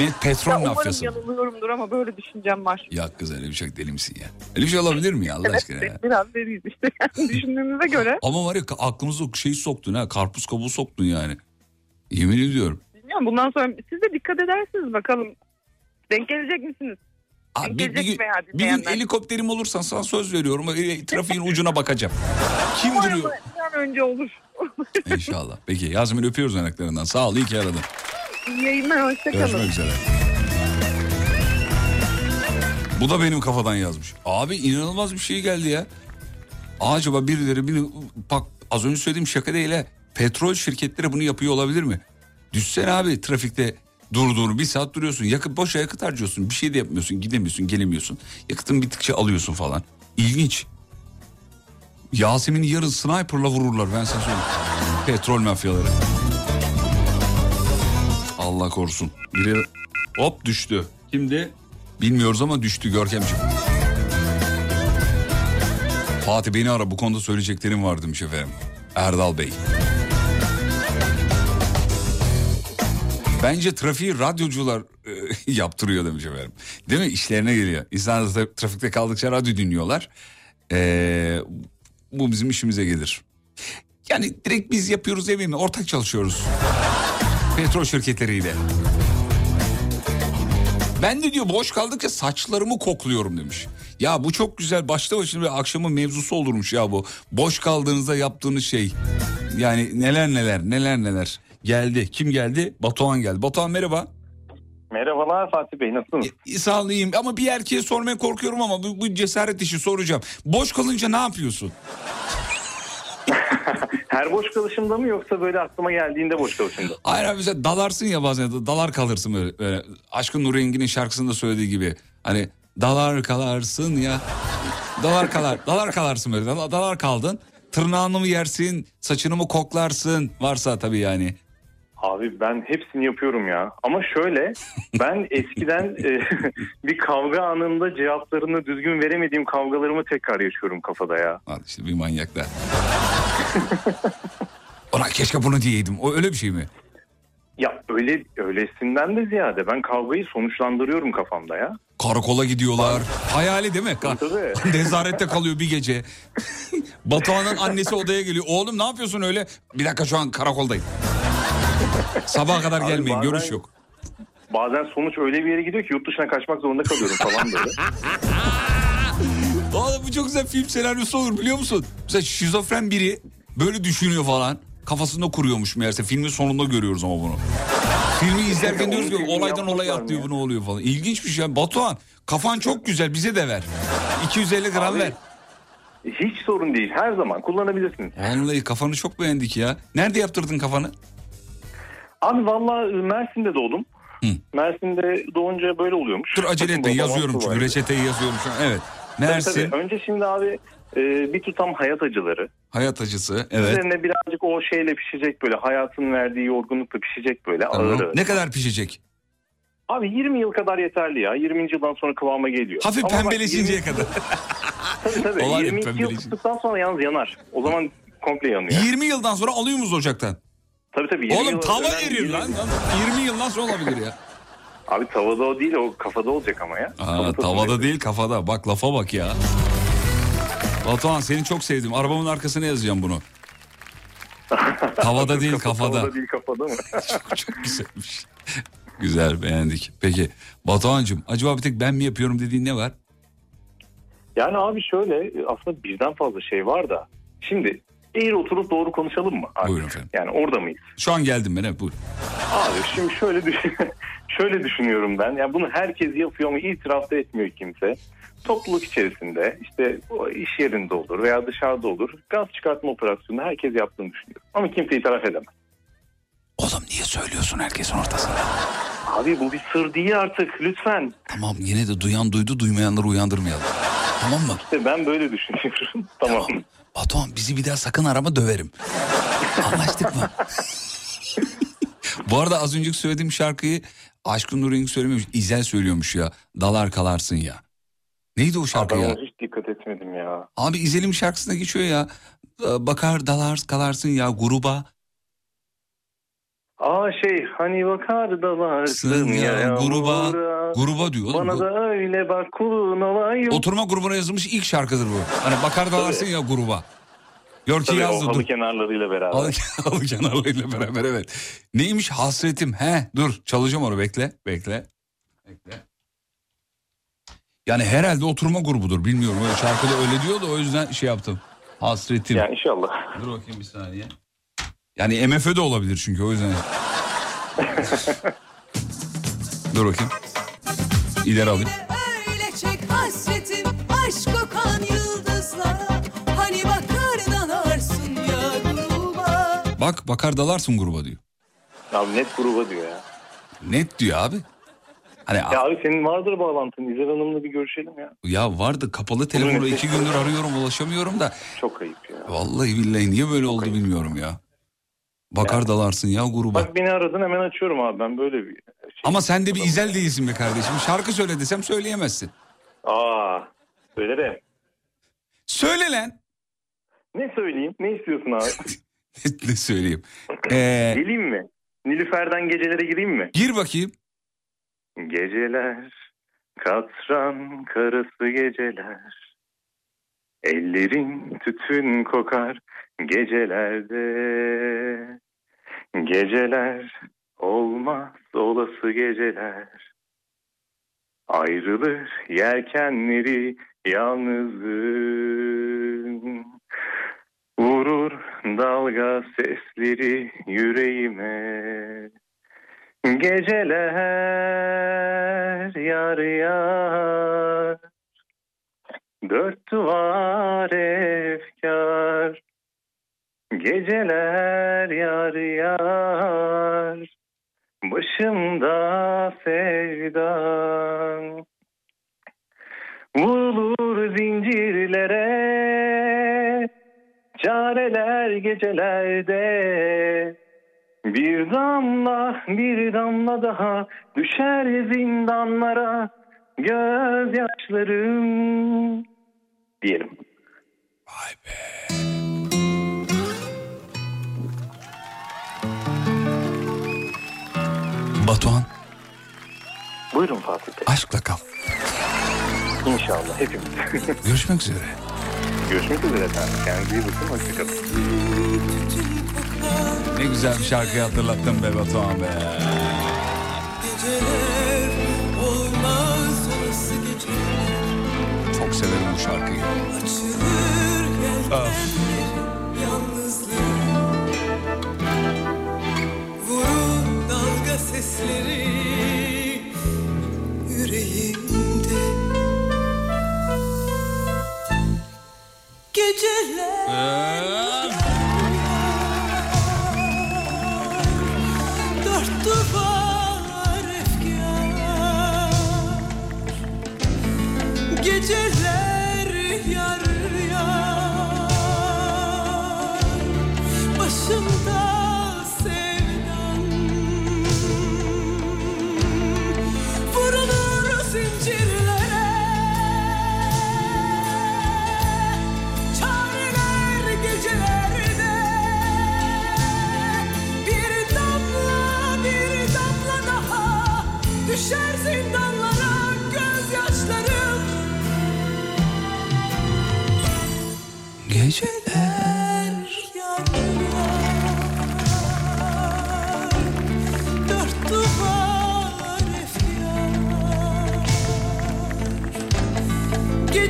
S1: Ya petrol
S17: Ya umarım
S1: mafyası.
S17: yanılıyorumdur ama böyle düşüncem var.
S1: Ya kız öyle bir şey deli misin ya? Öyle bir şey olabilir mi ya Allah aşkına ya?
S17: Biraz deriyiz işte. Yani (laughs) düşündüğümüze göre.
S1: Ama var ya aklımıza şeyi soktun ha karpuz kabuğu soktun yani. Yemin ediyorum.
S17: Bilmiyorum bundan sonra siz de dikkat edersiniz bakalım. Denk gelecek misiniz?
S1: Abi
S17: Denk
S1: bir, bir gün, bir gün helikopterim olursan sana söz veriyorum. e, Trafiğin ucuna bakacağım. (laughs) Kim
S17: Umarım
S1: duruyor?
S17: önce olur. (laughs)
S1: İnşallah. Peki Yasemin öpüyoruz yanaklarından. Sağ ol iyi ki aradın.
S17: İyi yayınlar hoşçakalın.
S1: Görüşmek üzere. Bu da benim kafadan yazmış. Abi inanılmaz bir şey geldi ya. Acaba birileri bir bak az önce söylediğim şaka değil ha. Petrol şirketleri bunu yapıyor olabilir mi? Düşsene abi trafikte durduğunu bir saat duruyorsun. Yakıt boşa yakıt harcıyorsun. Bir şey de yapmıyorsun. Gidemiyorsun, gelemiyorsun. Yakıtın bittikçe alıyorsun falan. İlginç. Yasemin'i yarın sniperla vururlar ben sana söyleyeyim. Petrol mafyaları. Allah korusun. Biri hop düştü. Kimdi? Bilmiyoruz ama düştü Görkemciğim. Fatih beni ara bu konuda söyleyeceklerim var demiş efendim. Erdal Bey. Bence trafiği radyocular e, (laughs) yaptırıyor demiş efendim. Değil mi? İşlerine geliyor. İnsanlar trafikte kaldıkça radyo dinliyorlar. E, bu bizim işimize gelir. Yani direkt biz yapıyoruz demeyeyim mi? Ortak çalışıyoruz. Petrol şirketleriyle. Ben de diyor boş kaldıkça saçlarımı kokluyorum demiş. Ya bu çok güzel başta başına bir akşamın mevzusu olurmuş ya bu. Boş kaldığınızda yaptığınız şey. Yani neler neler neler neler. Geldi. Kim geldi? Batuhan geldi. Batuhan merhaba.
S16: Merhabalar Fatih Bey nasılsınız?
S1: E, Sağ ol, iyiyim ama bir erkeğe sormaya korkuyorum ama bu, bu cesaret işi soracağım. Boş kalınca ne yapıyorsun? (laughs)
S16: Her boş kalışımda mı yoksa böyle aklıma geldiğinde boş kalışımda?
S1: Hayır abi sen dalarsın ya bazen dalar kalırsın böyle. böyle. Aşkın Nur Engin'in şarkısında söylediği gibi. Hani dalar kalarsın ya. Dalar kalar, dalar kalarsın böyle. Dalar, dalar kaldın. Tırnağını mı yersin, saçını mı koklarsın? Varsa tabii yani.
S16: Abi ben hepsini yapıyorum ya. Ama şöyle ben (laughs) eskiden e, (laughs) bir kavga anında cevaplarını düzgün veremediğim kavgalarımı tekrar yaşıyorum kafada ya.
S1: Al işte bir manyaklar. (laughs) Ona keşke bunu diyeydim. O öyle bir şey mi?
S16: Ya öyle öylesinden de ziyade ben kavgayı sonuçlandırıyorum kafamda ya.
S1: Karakola gidiyorlar. Hayali değil mi?
S16: Tabii. (laughs)
S1: Nezarette kalıyor bir gece. (laughs) Batuhan'ın annesi odaya geliyor. Oğlum ne yapıyorsun öyle? Bir dakika şu an karakoldayım. Sabaha kadar
S16: Abi
S1: gelmeyin
S16: bazen-
S1: görüş yok.
S16: Bazen sonuç öyle bir yere gidiyor ki yurt dışına kaçmak zorunda kalıyorum falan böyle.
S1: Oğlum bu çok güzel film senaryosu olur biliyor musun? Mesela şizofren biri böyle düşünüyor falan. Kafasında kuruyormuş meğerse. Filmin sonunda görüyoruz ama bunu. Filmi izlerken diyoruz ki olaydan olaya atlıyor bu ne oluyor falan. İlginç bir şey. Batuhan kafan çok güzel bize de ver. 250 gram
S16: Abi,
S1: ver.
S16: Hiç sorun değil her zaman kullanabilirsiniz.
S1: Vallahi kafanı çok beğendik ya. Nerede yaptırdın kafanı?
S16: Abi valla Mersin'de doğdum. Mersin'de doğunca böyle oluyormuş.
S1: Dur acele etme yazıyorum çünkü reçeteyi yazıyorum şu an. Evet.
S16: Tabii,
S1: Mersin
S16: tabii. Önce şimdi abi e, bir tutam hayat acıları.
S1: hayat acısı. Evet.
S16: Üzerine birazcık o şeyle pişecek böyle hayatın verdiği yorgunlukla pişecek böyle
S1: Tamam.
S16: ağır ağır.
S1: Ne kadar pişecek?
S16: Abi 20 yıl kadar yeterli ya. 20. yıldan sonra kıvama geliyor.
S1: Hafif
S16: Ama
S1: pembeleşinceye
S16: 20
S1: kadar. (laughs)
S16: Tabii tabii.
S1: O var ya,
S16: 22 yıl tuttuktan sonra yalnız yanar. O zaman komple yanıyor.
S1: 20 yıldan sonra alıyor muyuz ocaktan?
S16: Tabii tabii. 20
S1: Oğlum tava eriyor lan. 20 yıl nasıl olabilir ya?
S16: Abi tavada o değil o kafada olacak ama ya.
S1: Aa, tavada
S16: olacak.
S1: değil kafada. Bak lafa bak ya. Batuhan seni çok sevdim. Arabamın arkasına yazacağım bunu. Tavada değil
S16: Kafa-
S1: kafada.
S16: Tavada değil kafada mı? (laughs)
S1: çok, çok güzelmiş. Güzel beğendik. Peki Batuhan'cığım acaba bir tek ben mi yapıyorum dediğin ne var?
S16: Yani abi şöyle aslında birden fazla şey var da. Şimdi eğri oturup doğru konuşalım mı? Abi?
S1: Buyurun efendim.
S16: Yani orada mıyız?
S1: Şu an geldim ben evet buyur.
S16: Abi şimdi şöyle düşün (laughs) şöyle düşünüyorum ben. Yani bunu herkes yapıyor ama itiraf da etmiyor kimse. Topluluk içerisinde işte o iş yerinde olur veya dışarıda olur. Gaz çıkartma operasyonunu herkes yaptığını düşünüyorum. Ama kimse itiraf edemez.
S1: Oğlum niye söylüyorsun herkesin ortasında?
S16: Abi bu bir sır değil artık lütfen.
S1: Tamam yine de duyan duydu duymayanları uyandırmayalım. Tamam mı?
S16: İşte ben böyle düşünüyorum. (laughs) tamam.
S1: Batuhan bizi bir daha sakın arama döverim. Anlaştık mı? Bu arada az önceki söylediğim şarkıyı Aşkın Nur Rengi söylemiyormuş. İzel söylüyormuş ya. Dalar kalarsın ya. Neydi o şarkı
S16: Ben
S1: ya?
S16: ona hiç dikkat etmedim ya.
S1: Abi İzel'in şarkısında geçiyor ya. Ee, Bakar dalar kalarsın ya gruba.
S16: Aa şey hani bakar da varsın
S1: Sın
S16: ya,
S1: ya, gruba.
S16: yağmura.
S1: Gruba diyor.
S16: Bana da öyle bak kulun olayım.
S1: Oturma grubuna yazılmış ilk şarkıdır bu. Hani bakar dalarsın ya gruba. Yorki yazdı
S16: halı
S1: dur.
S16: kenarlarıyla beraber.
S1: Halı, (laughs) halı kenarlarıyla beraber evet. Neymiş hasretim? He dur çalacağım onu bekle bekle. Bekle. Yani herhalde oturma grubudur bilmiyorum. Öyle şarkıda öyle diyor da o yüzden şey yaptım. Hasretim.
S16: Yani inşallah.
S1: Dur bakayım bir saniye. Yani MFÖ de olabilir çünkü o yüzden. (laughs) dur bakayım. İleri alayım.
S18: Öyle çek hasretim aşk kokan yıldızlara Hani bakar dalarsın ya gruba
S1: Bak bakar dalarsın gruba diyor.
S16: Abi net gruba diyor ya.
S1: Net diyor abi. Hani
S16: Ya abi senin vardır bağlantın. İzel Hanım'la bir görüşelim ya.
S1: ya vardı kapalı telefonu
S16: Buyurun,
S1: iki gündür arıyorum ulaşamıyorum da.
S16: Çok ayıp ya.
S1: Vallahi billahi niye böyle oldu bilmiyorum ya. Bakar dalarsın ya gruba.
S16: Bak beni aradın hemen açıyorum abi ben böyle bir...
S1: Ama sen de bir izel değilsin be kardeşim. Şarkı söyle desem söyleyemezsin.
S16: Aa söylerim.
S1: Söyle lan.
S16: Ne söyleyeyim? Ne istiyorsun abi? (laughs)
S1: ne söyleyeyim? (laughs) Ee,
S16: Geleyim mi? Nilüfer'den gecelere gireyim mi?
S1: gir bakayım.
S16: Geceler, katran karası geceler. Ellerin tütün kokar gecelerde. Geceler olmaz olası geceler. Ayrılır yelkenleri yalnızım. Vurur dalga sesleri yüreğime. Geceler yar yar Dört duvar efkar. Geceler yar yar Başımda sevdan. Vurulur zincirlere Çareler gecelerde bir damla bir damla daha düşer zindanlara gözyaşlarım diyelim.
S1: Batuhan
S16: Buyurun Fatih Bey.
S1: aşkla kal.
S16: İnşallah hepimiz. (laughs)
S1: Görüşmek üzere.
S16: Görüşmek üzere efendim. Kendinize iyi bakın. Hoşçakalın.
S1: Ne güzel bir şarkıyı hatırlattın be Batuhan be. Çok severim bu şarkıyı. Of.
S18: dalga sesleri yüreğimde Geceler duvar efkar. Geceler yar yar. Başımda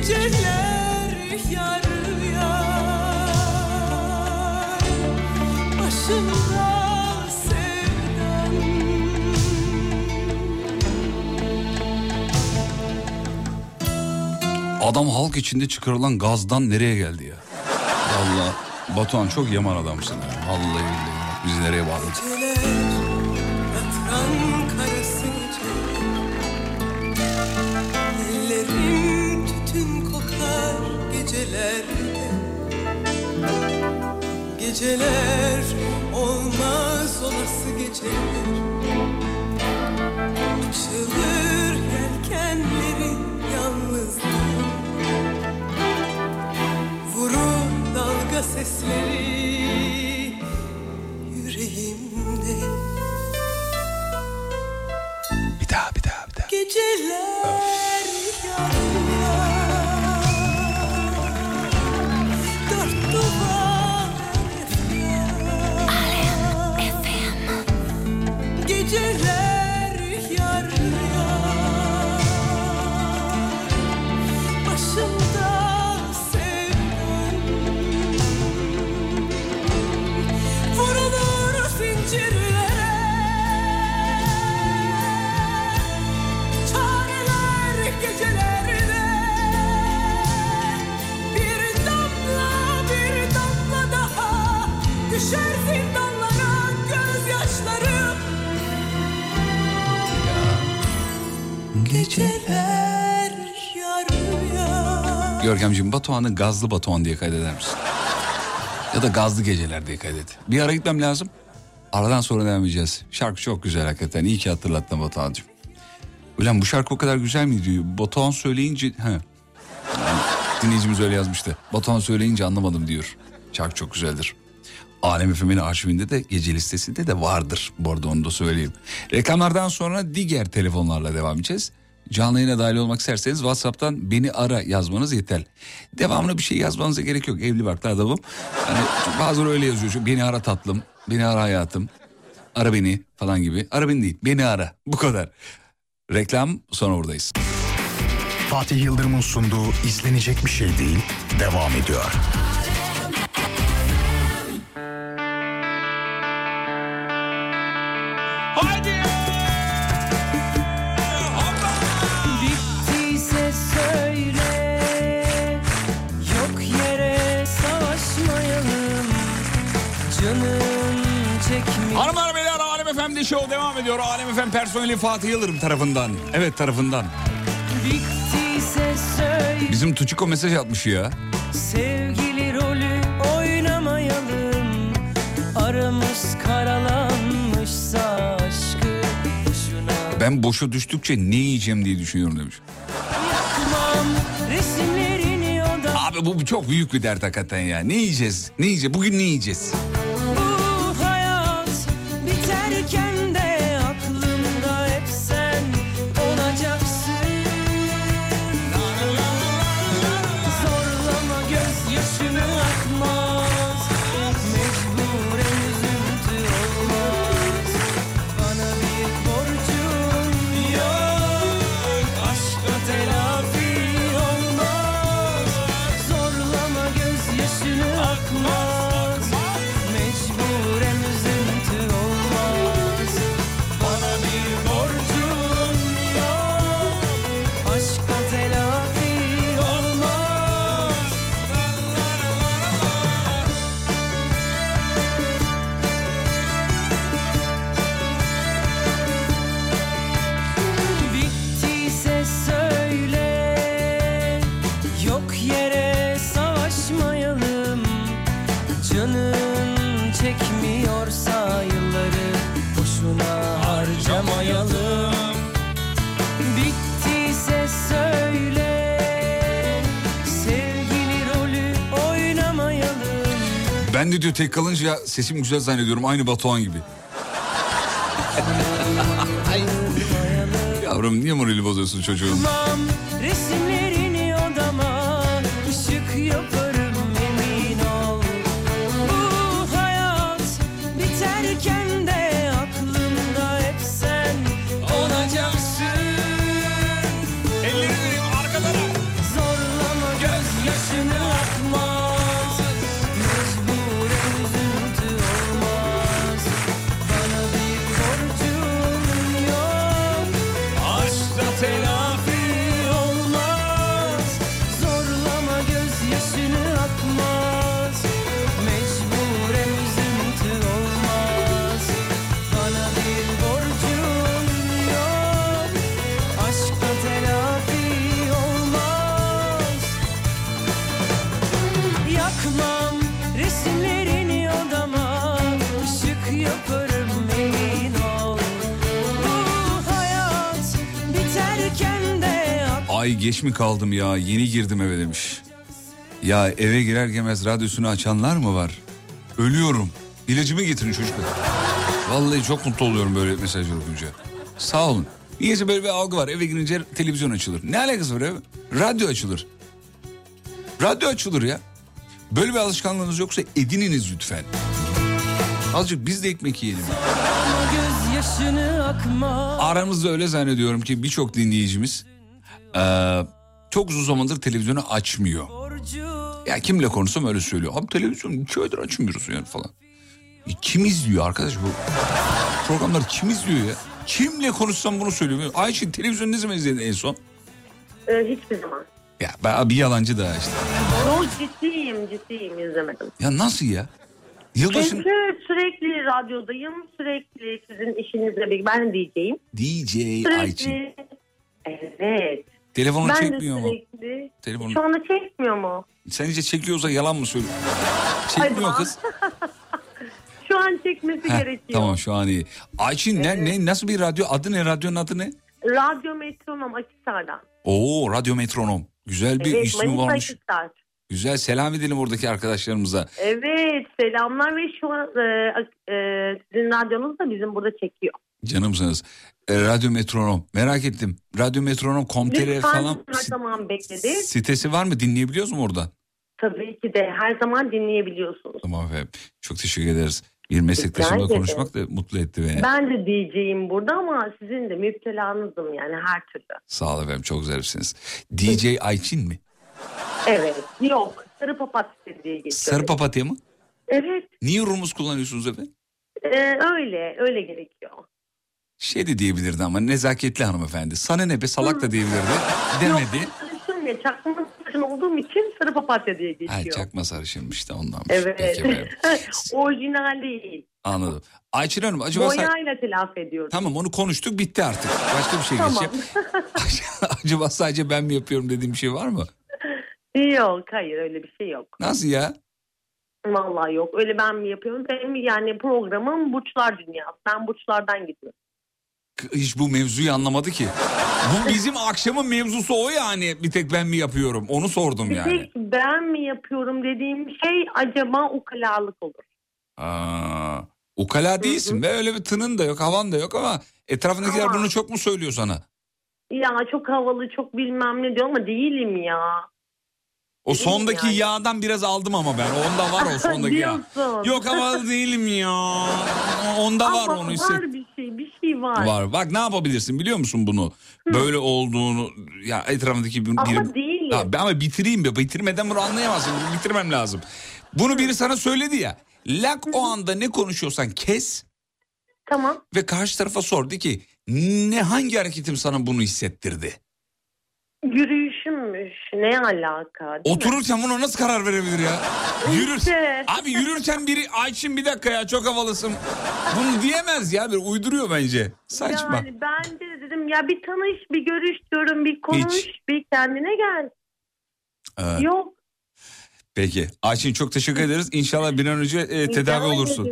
S1: Geceler
S18: yar yar Başımda sevdan
S1: Adam halk içinde çıkarılan gazdan nereye geldi ya? Vallahi Batuhan çok yaman adamsın ya. Vallahi billahi. Bizi nereye bağladın?
S18: Geceler olmaz olası geceler. Açılır yelkenlerin yalnızlığı Vurur dalga sesleri Yar
S1: Görkemciğim Batuhan'ı gazlı Batuhan diye kaydeder misin? Ya da gazlı geceler diye kaydet. Bir ara gitmem lazım. Aradan sonra devam edeceğiz. Şarkı çok güzel hakikaten. İyi ki hatırlattın Batuhan'cığım. Ulan bu şarkı o kadar güzel mi diyor. Batuhan söyleyince... He. Dinleyicimiz öyle yazmıştı. Batuhan söyleyince anlamadım diyor. Şarkı çok güzeldir. Alem FM'in arşivinde de gece listesinde de vardır. Bu arada onu da söyleyeyim. Reklamlardan sonra diğer telefonlarla devam edeceğiz. Canlı yayına dahil olmak isterseniz WhatsApp'tan beni ara yazmanız yeter. Devamlı bir şey yazmanıza gerek yok. Evli barklı adamım. Hani bazıları öyle yazıyor. Şu, Beni ara tatlım, beni ara hayatım, ara beni falan gibi. Ara beni değil, beni ara. Bu kadar. Reklam sonra buradayız.
S8: Fatih Yıldırım'ın sunduğu izlenecek bir şey değil devam ediyor.
S1: Efendi Show devam ediyor. Alem Efendi personeli Fatih Yıldırım tarafından. Evet tarafından. Bizim Tuçiko mesaj atmış ya.
S19: Sevgili rolü oynamayalım Aramız karalanmışsa aşkı boşuna
S1: Ben boşa düştükçe ne yiyeceğim diye düşünüyorum demiş. Abi bu çok büyük bir dert hakikaten ya. Ne yiyeceğiz? Ne yiyeceğiz? Bugün ne yiyeceğiz? Ben de diyor tek kalınca ya sesim güzel zannediyorum aynı Batuhan gibi. Yavrum niye morali bozuyorsun çocuğun? Ay geç mi kaldım ya yeni girdim eve demiş. Ya eve girer girmez radyosunu açanlar mı var? Ölüyorum. İlacımı getirin çocuklar. Vallahi çok mutlu oluyorum böyle mesajlar okuyunca. Sağ olun. Niyeyse böyle bir algı var. Eve girince televizyon açılır. Ne alakası var eve? Radyo açılır. Radyo açılır ya. Böyle bir alışkanlığınız yoksa edininiz lütfen. Azıcık biz de ekmek yiyelim. Aramızda öyle zannediyorum ki birçok dinleyicimiz eee, çok uzun zamandır televizyonu açmıyor. Ya kimle konuşsam öyle söylüyor. Abi televizyon iki aydır açmıyoruz yani falan. E, kim izliyor arkadaş bu programları kim izliyor ya? Kimle konuşsam bunu söylüyor. Ayşe televizyon ne zaman izledin en son?
S20: Ee, hiçbir zaman.
S1: Ya ben bir yalancı daha işte.
S20: Yok ciddiyim ciddiyim izlemedim.
S1: Ya nasıl ya? Yılbaşın
S20: Çünkü sürekli radyodayım. Sürekli sizin işinizle ben diyeceğim.
S1: DJ.
S20: Sürekli. Evet.
S1: Telefonu
S20: ben
S1: çekmiyor
S20: de
S1: mu? Telefonu.
S20: Şu anda çekmiyor mu?
S1: Sen iyice çekiyorsa yalan mı söylüyor? Çekmiyor
S20: Hadi
S1: kız. (laughs)
S20: Şu an çekmesi
S1: Heh,
S20: gerekiyor.
S1: tamam şu an iyi. Ayçin ne, ne, nasıl bir radyo? Adı ne? Radyonun adı ne?
S20: Radyo metronom Akisar'dan.
S1: Oo radyo metronom. Güzel bir
S20: evet,
S1: ismi
S20: Manisa
S1: varmış.
S20: Akisar.
S1: Güzel selam edelim oradaki arkadaşlarımıza.
S20: Evet selamlar ve şu an e, e, sizin radyonuz da bizim burada çekiyor.
S1: Canımsınız. E, radyo metronom. Merak ettim. Radyo metronom komtere
S20: Lütfen
S1: falan
S20: her zaman bekledi.
S1: sitesi var mı? Dinleyebiliyoruz mu oradan?
S20: Tabii ki de her zaman dinleyebiliyorsunuz.
S1: Tamam efendim. Çok teşekkür ederiz. Bir meslektaşımla konuşmak da mutlu etti beni.
S20: Ben de diyeceğim burada ama sizin de müptelanızım yani her türlü.
S1: Sağ olun efendim çok zarifsiniz. DJ Ayçin mi?
S20: Evet yok sarı papatya diye geçiyor.
S1: Sarı papatya mı?
S20: Evet
S1: Niye rumuz kullanıyorsunuz efendim?
S20: e, öyle öyle gerekiyor.
S1: Şey de diyebilirdi ama nezaketli hanımefendi. Sana ne be salak da diyebilirdi. Demedi.
S20: Sarışın ya çakma sarışın olduğum için sarı papatya diye
S1: Ha,
S20: geçiyor.
S1: çakma sarışınmış işte ondan.
S20: Evet.
S1: Peki. (laughs)
S20: Orijinal değil.
S1: Anladım. Ayçin Hanım acaba.
S20: Boyayla telafi ediyorum.
S1: Tamam onu konuştuk bitti artık. Başka bir şey
S20: Tamam.
S1: geçeceğim. (laughs) (laughs) acaba sadece ben mi yapıyorum dediğim bir şey var mı?
S20: yok hayır öyle bir şey yok.
S1: Nasıl ya?
S20: Vallahi yok öyle ben mi yapıyorum? Benim yani programım burçlar dünyası. Ben burçlardan gidiyorum.
S1: Hiç bu mevzuyu anlamadı ki. Bu bizim akşamın mevzusu o yani. Bir tek ben mi yapıyorum? Onu sordum
S20: Bir
S1: yani.
S20: tek ben mi yapıyorum dediğim şey acaba ukalalık olur.
S1: Aa, ukala değilsin be öyle bir tının da yok havan da yok ama etrafındakiler
S20: Ama-
S1: bunu çok mu söylüyor sana?
S20: Ya çok havalı çok bilmem ne diyor ama değilim ya.
S1: O sondaki yağdan biraz aldım ama ben. Onda var o (laughs) sondaki yağ. Yok havalı değilim ya. Onda var
S20: Ama
S1: onu hisset.
S20: var bir şey bir şey var.
S1: Var. Bak ne yapabilirsin biliyor musun bunu? Böyle olduğunu ya etrafındaki bir,
S20: Ama
S1: biri-. Ya ben ama bitireyim be. Bitirmeden bunu anlayamazsın. Bunu bitirmem lazım. Bunu biri sana söyledi ya. Lak o anda ne konuşuyorsan kes.
S20: Tamam.
S1: Ve karşı tarafa sor. De ki ne hangi hareketim sana bunu hissettirdi?
S20: Yürüyüşümmüş. Ne alaka?
S1: Otururken buna nasıl karar verebilir ya? Yürür.
S20: İşte.
S1: Abi yürürken biri Ayçin bir dakika ya çok havalısın. Bunu diyemez ya. Bir uyduruyor bence. Saçma.
S20: Yani ben de dedim ya bir tanış bir görüş diyorum bir konuş
S1: Hiç.
S20: bir kendine gel.
S1: Evet.
S20: Yok.
S1: Peki. Ayşin çok teşekkür ederiz. İnşallah bir an önce e, tedavi olursun.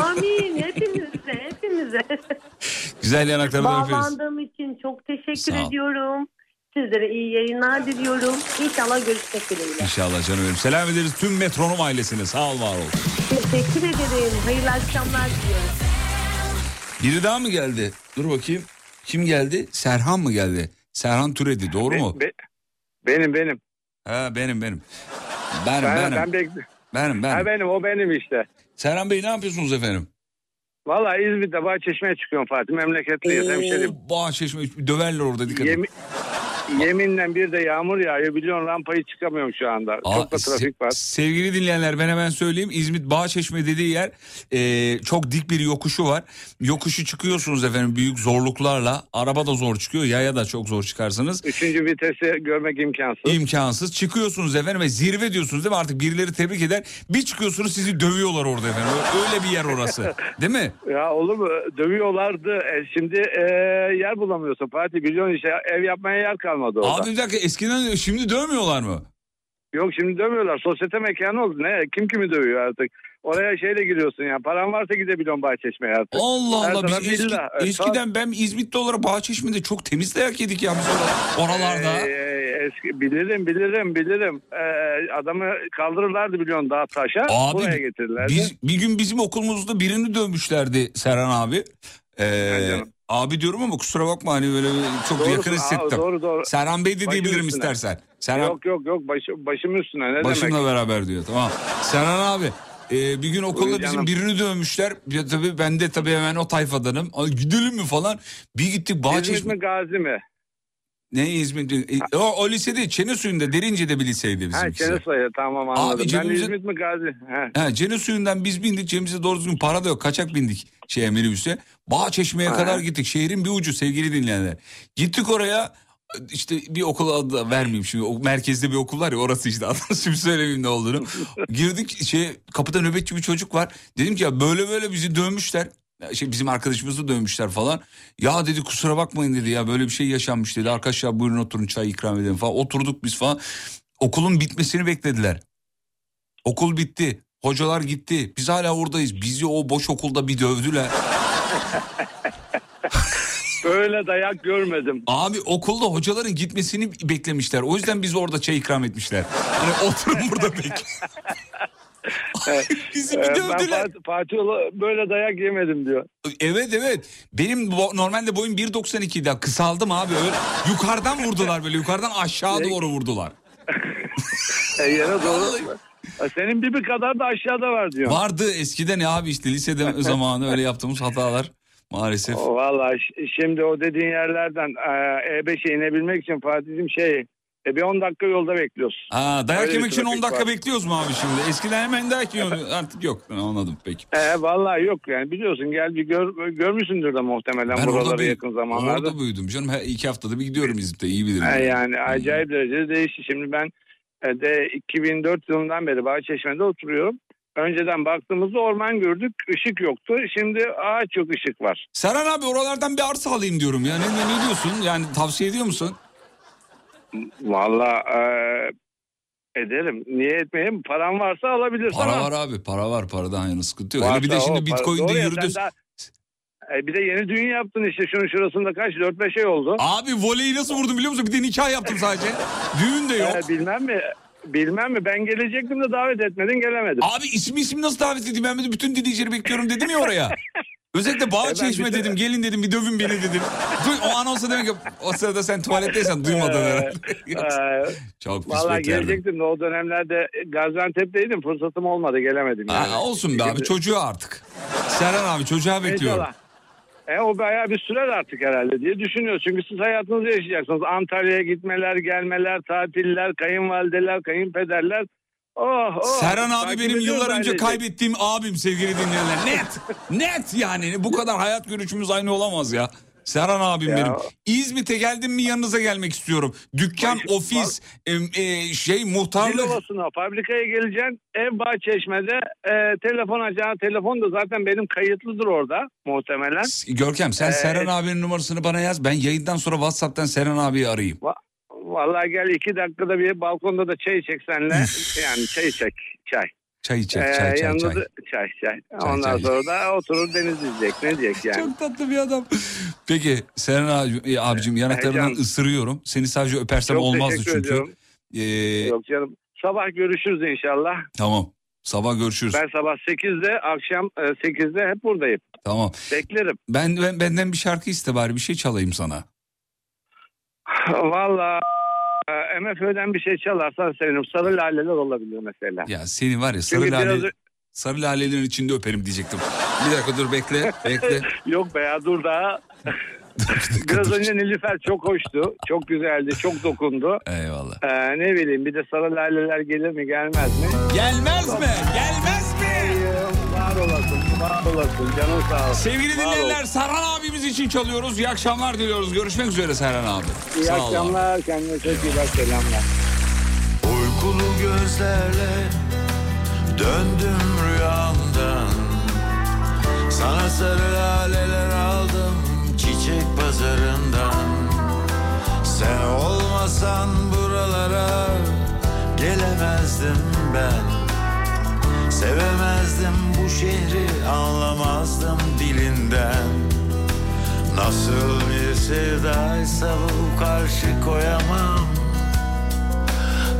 S20: Amin. Hepimize, hepimize.
S1: Güzel yanaklarından öperiz.
S20: Bağlandığım için çok teşekkür ediyorum. Sizlere iyi yayınlar diliyorum. İnşallah görüşmek dileğiyle.
S1: İnşallah canım benim. Selam ederiz tüm metronom ailesine. Sağ ol var ol.
S20: Teşekkür ederim. Hayırlı akşamlar diliyorum.
S1: Biri daha mı geldi? Dur bakayım. Kim geldi? Serhan mı geldi? Serhan Türedi doğru mu?
S21: Benim benim.
S1: Ha benim benim. Benim
S21: Ben,
S1: benim.
S21: ben
S1: Benim benim.
S21: Ha benim o benim işte.
S1: Serhan Bey ne yapıyorsunuz efendim?
S21: Valla İzmir'de Bahçeşme'ye çıkıyorum Fatih. Memleketliyiz hemşerim.
S1: Bahçeşme döverler orada dikkat edin.
S21: Yemi, yeminle bir de yağmur yağıyor. Biliyorsun rampayı çıkamıyorum şu anda.
S1: Aa,
S21: Çok da trafik var.
S1: Sevgili dinleyenler ben hemen söyleyeyim. İzmit Bağçeşme dediği yer e, çok dik bir yokuşu var. Yokuşu çıkıyorsunuz efendim büyük zorluklarla. Araba da zor çıkıyor. Yaya da çok zor çıkarsınız.
S21: Üçüncü vitesi görmek imkansız.
S1: İmkansız. Çıkıyorsunuz efendim ve zirve diyorsunuz değil mi? Artık birileri tebrik eder. Bir çıkıyorsunuz sizi dövüyorlar orada efendim. Öyle bir yer orası. (laughs) Değil mi?
S21: Ya olur mu? Dövüyorlardı. E, şimdi e, yer bulamıyorsun Fatih. Biliyorsun işte ev yapmaya yer kalmadı orada.
S1: Abi bir dakika eskiden şimdi dövmüyorlar mı?
S21: Yok şimdi dövmüyorlar. Sosyete mekanı oldu. Ne? Kim kimi dövüyor artık? Oraya şeyle giriyorsun ya. Paran varsa gidebiliyorsun Bahçeşme'ye artık.
S1: Allah
S21: Her
S1: Allah biz eski-
S21: villa. E,
S1: eskiden ben İzmit'te olarak Bahçeşme'de çok temiz dayak yedik ya biz or- oralarda.
S21: Ee, eski, bilirim bilirim bilirim. Ee, adamı kaldırırlardı biliyorsun dağ taşa.
S1: Abi,
S21: buraya getirirlerdi.
S1: Biz bir gün bizim okulumuzda birini dövmüşlerdi Serhan abi. Ee, abi diyorum ama kusura bakma hani böyle çok
S21: Doğru,
S1: yakın
S21: aa,
S1: hissettim.
S21: doğru, doğru.
S1: Serhan Bey de
S21: Başım
S1: diyebilirim
S21: üstüne.
S1: istersen. Serhan
S21: Yok yok yok başı, başım üstüne ne
S1: başımla
S21: demek?
S1: beraber diyor tamam. Serhan abi e, bir gün okulda bizim
S21: canım.
S1: birini dövmüşler. Ya, tabii ben de tabii hemen o tayfadanım. Ay, gidelim mi falan. Bir gittik
S21: İzmit
S1: Bahçeşme.
S21: mi Gazi mi?
S1: Ne İzmit? E, O, o lisede Çene suyunda Derince'de bir liseydi
S21: Ha
S1: bizimkisi.
S21: Çene sayı tamam anladım. ben
S1: cebimize-
S21: İzmit mi Gazi? Ha.
S1: Ha, Cene suyundan biz bindik. Cebimizde doğru düzgün para da yok. Kaçak bindik şeye minibüse. Bağçeşme'ye
S21: Ha.
S1: kadar gittik. Şehrin bir ucu sevgili dinleyenler. Gittik oraya. işte bir okul adı da vermeyeyim şimdi. O merkezde bir okul var ya orası işte. (laughs) Şimdi söylemeyeyim ne olduğunu. Girdik şey kapıda nöbetçi bir çocuk var. Dedim ki ya böyle böyle bizi dövmüşler. Şey, bizim arkadaşımızı dövmüşler falan. Ya dedi kusura bakmayın dedi ya böyle bir şey yaşanmış dedi. Arkadaşlar buyurun oturun çay ikram edelim falan. Oturduk biz falan. Okulun bitmesini beklediler. Okul bitti. Hocalar gitti. Biz hala oradayız. Bizi o boş okulda bir dövdüler. (laughs)
S21: Böyle dayak görmedim.
S1: Abi okulda hocaların gitmesini beklemişler. O yüzden bizi orada çay ikram etmişler. Hani oturun burada bekle. (laughs) (laughs) (laughs) Bizi bir
S21: Ee, ben
S1: dövdüler.
S21: Fatih, Fatih böyle dayak yemedim diyor.
S1: Evet evet. Benim normalde boyum 1.92'de kısaldım abi. Öyle yukarıdan vurdular böyle. Yukarıdan aşağı doğru vurdular. (laughs)
S21: E, yere doğru. E, Senin bir kadar da aşağıda var diyor.
S1: Vardı eskiden ya abi işte lisede zamanı öyle yaptığımız hatalar maalesef.
S21: Valla şimdi o dediğin yerlerden e, E5'e inebilmek için Fatih'im şey e, bir 10 dakika yolda bekliyoruz.
S1: Ha, dayak
S21: Öyle
S1: yemek için 10
S21: trafik
S1: dakika
S21: var.
S1: bekliyoruz mu abi şimdi? Eskiden hemen dayak yiyordu. Artık yok. Anladım peki.
S21: E, vallahi yok yani biliyorsun gel bir gör, görmüşsündür de muhtemelen
S1: Ben
S21: buraları
S1: büyüdüm.
S21: yakın zamanlarda.
S1: Orada büyüdüm canım. Her iki haftada bir gidiyorum İzmit'e iyi bilirim.
S21: E, yani acayip derecede değişti. Şimdi ben e, de 2004 yılından beri Bahçeşme'de oturuyorum. Önceden baktığımızda orman gördük, ışık yoktu. Şimdi ağaç yok, ışık var.
S1: Serhan abi oralardan bir arsa alayım diyorum. Ya ne, ne, ne diyorsun? Yani tavsiye ediyor musun?
S21: Valla e, ederim. Niye etmeyeyim? Param varsa alabilirsin.
S1: Para var abi. Para var. Paradan yana sıkıntı yok. Hele
S21: varsa
S1: bir de
S21: o
S1: şimdi
S21: para-
S1: Bitcoin'de
S21: ya,
S1: yürüdü.
S21: daha- E, bir de yeni düğün yaptın işte şunun şurasında kaç 4-5 ay oldu.
S1: Abi voleyi nasıl vurdum biliyor musun? Bir de nikah yaptım sadece. (laughs) Düğün de yok.
S21: E, bilmem mi? Bilmem mi? Ben gelecektim de davet etmedin gelemedim.
S1: Abi ismi ismi nasıl davet edeyim? Ben bütün dinleyicileri bekliyorum dedim ya oraya. (laughs) Özellikle Bağçeşme
S21: E,
S1: dedim. Gelin dedim bir dövün beni dedim. (laughs) Duy, o anonsa demek ki o sırada sen tuvaletteysen duymadın herhalde. (laughs) Çok pis
S21: Vallahi
S1: beklerdim.
S21: gelecektim de o dönemlerde Gaziantep'teydim fırsatım olmadı gelemedim yani.
S1: Ha, olsun be abi çocuğu artık. Serhan abi çocuğa bekliyorum.
S21: İnşallah. E, o bayağı bir sürer artık herhalde diye düşünüyoruz. Çünkü siz hayatınızı yaşayacaksınız. Antalya'ya gitmeler, gelmeler, tatiller, kayınvalideler, kayınpederler. Oh, oh.
S1: Serhan abi benim yıllar önce
S21: ailecek.
S1: kaybettiğim abim sevgili dinleyenler. (laughs) Net. Net yani. Bu kadar hayat görüşümüz aynı olamaz ya. Serhan abim
S21: Ya.
S1: benim. İzmit'e geldim mi yanınıza gelmek istiyorum. Dükkan, ofis, em, e, şey muhtarlık.
S21: Dilovası'na fabrikaya geleceksin. Ev Bahçeşme'de e, telefon açacağın telefon da zaten benim kayıtlıdır orada muhtemelen.
S1: Görkem sen
S21: Ee,
S1: Serhan abinin numarasını bana yaz. Ben yayından sonra WhatsApp'tan Serhan abiyi arayayım.
S21: Vallahi gel iki dakikada bir balkonda da çay içek senle. (laughs) yani çay içek. Çay.
S1: Çay içecek,
S21: Ee,
S1: çay çay
S21: yanında
S1: çay.
S21: da- çay çay. Ondan sonra da oturur deniz izleyecek. Ne diyecek yani?
S1: Çok tatlı bir adam. Peki Seren abi, e, abicim yanaklarından
S21: Heyecan.
S1: ısırıyorum. Seni sadece öpersem
S21: Çok
S1: olmazdı çünkü.
S21: ediyorum.
S1: Ee,
S21: Yok canım. Sabah görüşürüz inşallah.
S1: tamam. Sabah görüşürüz.
S21: Ben sabah 8'de akşam e, 8'de hep buradayım.
S1: Tamam.
S21: Beklerim.
S1: Ben, ben benden bir şarkı iste bari bir şey çalayım sana.
S21: Valla e, MFÖ'den bir şey çalarsan sevinirim. Sarı laleler olabilir mesela.
S1: Ya seni var ya sarı
S21: Çünkü
S1: lale
S21: biraz-
S1: sarı lalelerin içinde öperim diyecektim. Bir dakika dur bekle bekle. (laughs)
S21: Yok be ya dur daha. Biraz önce Nilüfer çok hoştu. Çok güzeldi. Çok dokundu.
S1: Eyvallah.
S21: Ee, ne bileyim bir de sarı laleler gelir mi gelmez mi?
S1: Gelmez mi? Gelmez mi?
S21: Var olasın. Var olasın. Canın sağ olsun.
S1: Sevgili
S21: Var ol.
S1: dinleyenler Serhan abimiz için çalıyoruz. İyi akşamlar diliyoruz. Görüşmek üzere Serhan abi.
S21: İyi
S1: Sağ ol abi.
S21: akşamlar. Kendine çok iyi bak. Selamlar.
S4: Uykulu gözlerle döndüm rüyamdan Sana sarı laleler aldım çiçek pazarından. Sen olmasan buralara gelemezdim ben. Sevemezdim bu şehri anlamazdım dilinden. Nasıl bir sevdaysa bu karşı koyamam.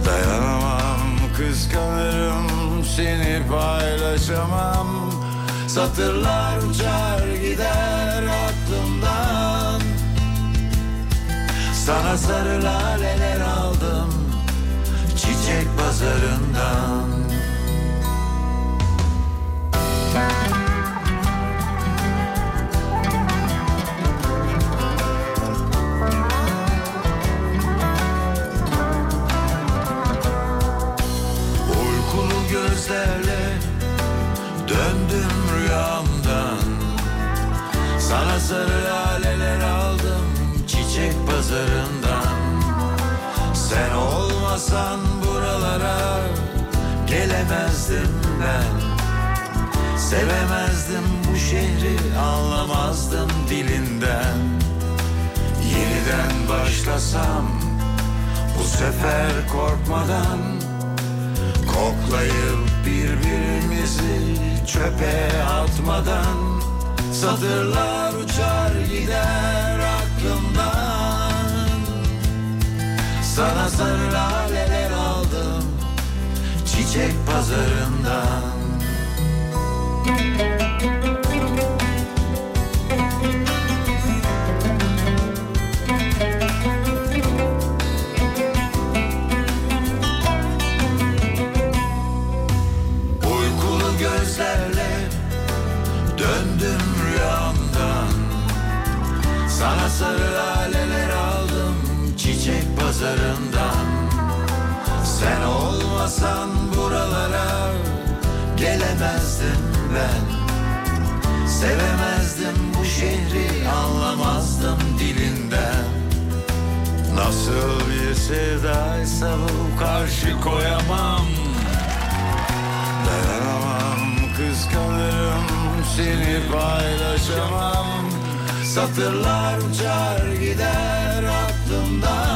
S4: Dayanamam kıskanırım seni paylaşamam. Satırlar uçar gider Sana sarı laleler aldım çiçek pazarından. Uykulu gözlerle döndüm rüyamdan. Sana sarı laleler aldım çiçek pazarından Sen olmasan buralara gelemezdim ben. Sevemezdim bu şehri anlamazdım dilinden. Yeniden başlasam bu sefer korkmadan Koklayıp birbirimizi çöpe atmadan. Satırlar uçar gider aklımdan Sana sarı laleler aldım çiçek pazarından. Uykulu gözlerle döndüm rüyamdan. Sana sarı çiçek pazarından. Sen olmasan buralara gelemezdim ben. Sevemezdim bu şehri anlamazdım dilinden. Nasıl bir sevdaysa bu karşı koyamam. Dayanamam kıskanırım seni paylaşamam. Satırlar uçar gider aklımdan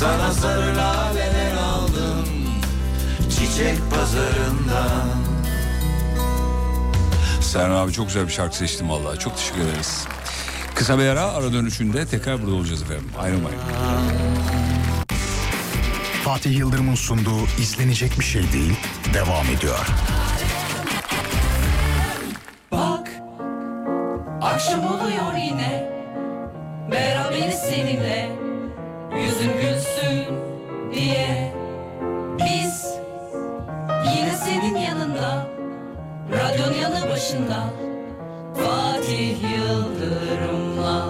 S4: Sana sarı laleler aldım çiçek pazarından
S1: Serhan abi çok güzel bir şarkı seçtim vallahi. Çok teşekkür ederiz. Kısa bir ara ara dönüşünde tekrar burada olacağız efendim. Ayrılmayın.
S8: Fatih Yıldırım'ın sunduğu izlenecek bir şey değil devam ediyor.
S18: Bak akşam oluyor yine Beraberiz seninle Yüzün gülsün başında Fatih Yıldırım'la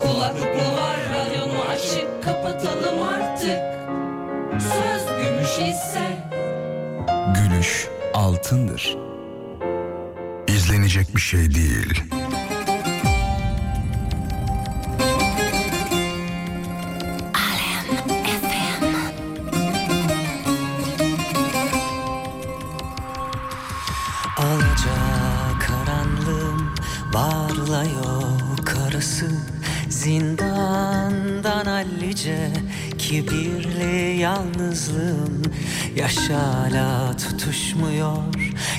S18: Kulaklık mı var radyonu açık Kapatalım artık Söz gümüş ise
S8: Gülüş altındır. İzlenecek bir şey değil.
S19: Kibirli yalnızlığım Yaş hala tutuşmuyor.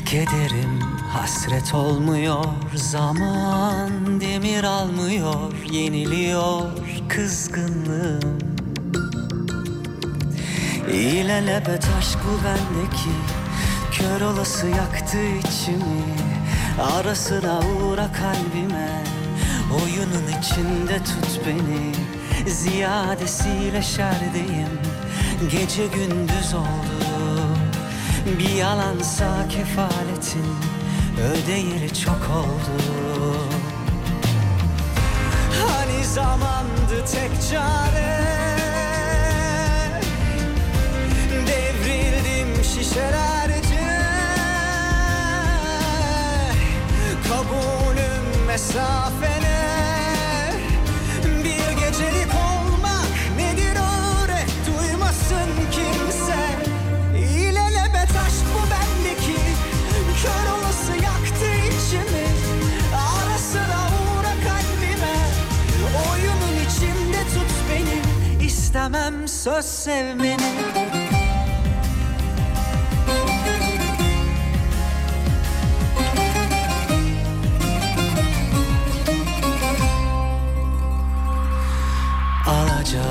S19: Kederim hasret olmuyor Zaman demir almıyor Yeniliyor kızgınlığım. İlelebet aşk bu bendeki Kör olası yaktı içimi. Ara sıra uğra kalbime Oyunun içinde tut beni Ziyadesiyle şerdeyim. Gece gündüz oldu. Bir yalansa kefaletin Ödeyeli çok oldu. Hani zamandı tek çare. Devrildim şişelerce Kabulüm mesafene söz sevmeni. Alaca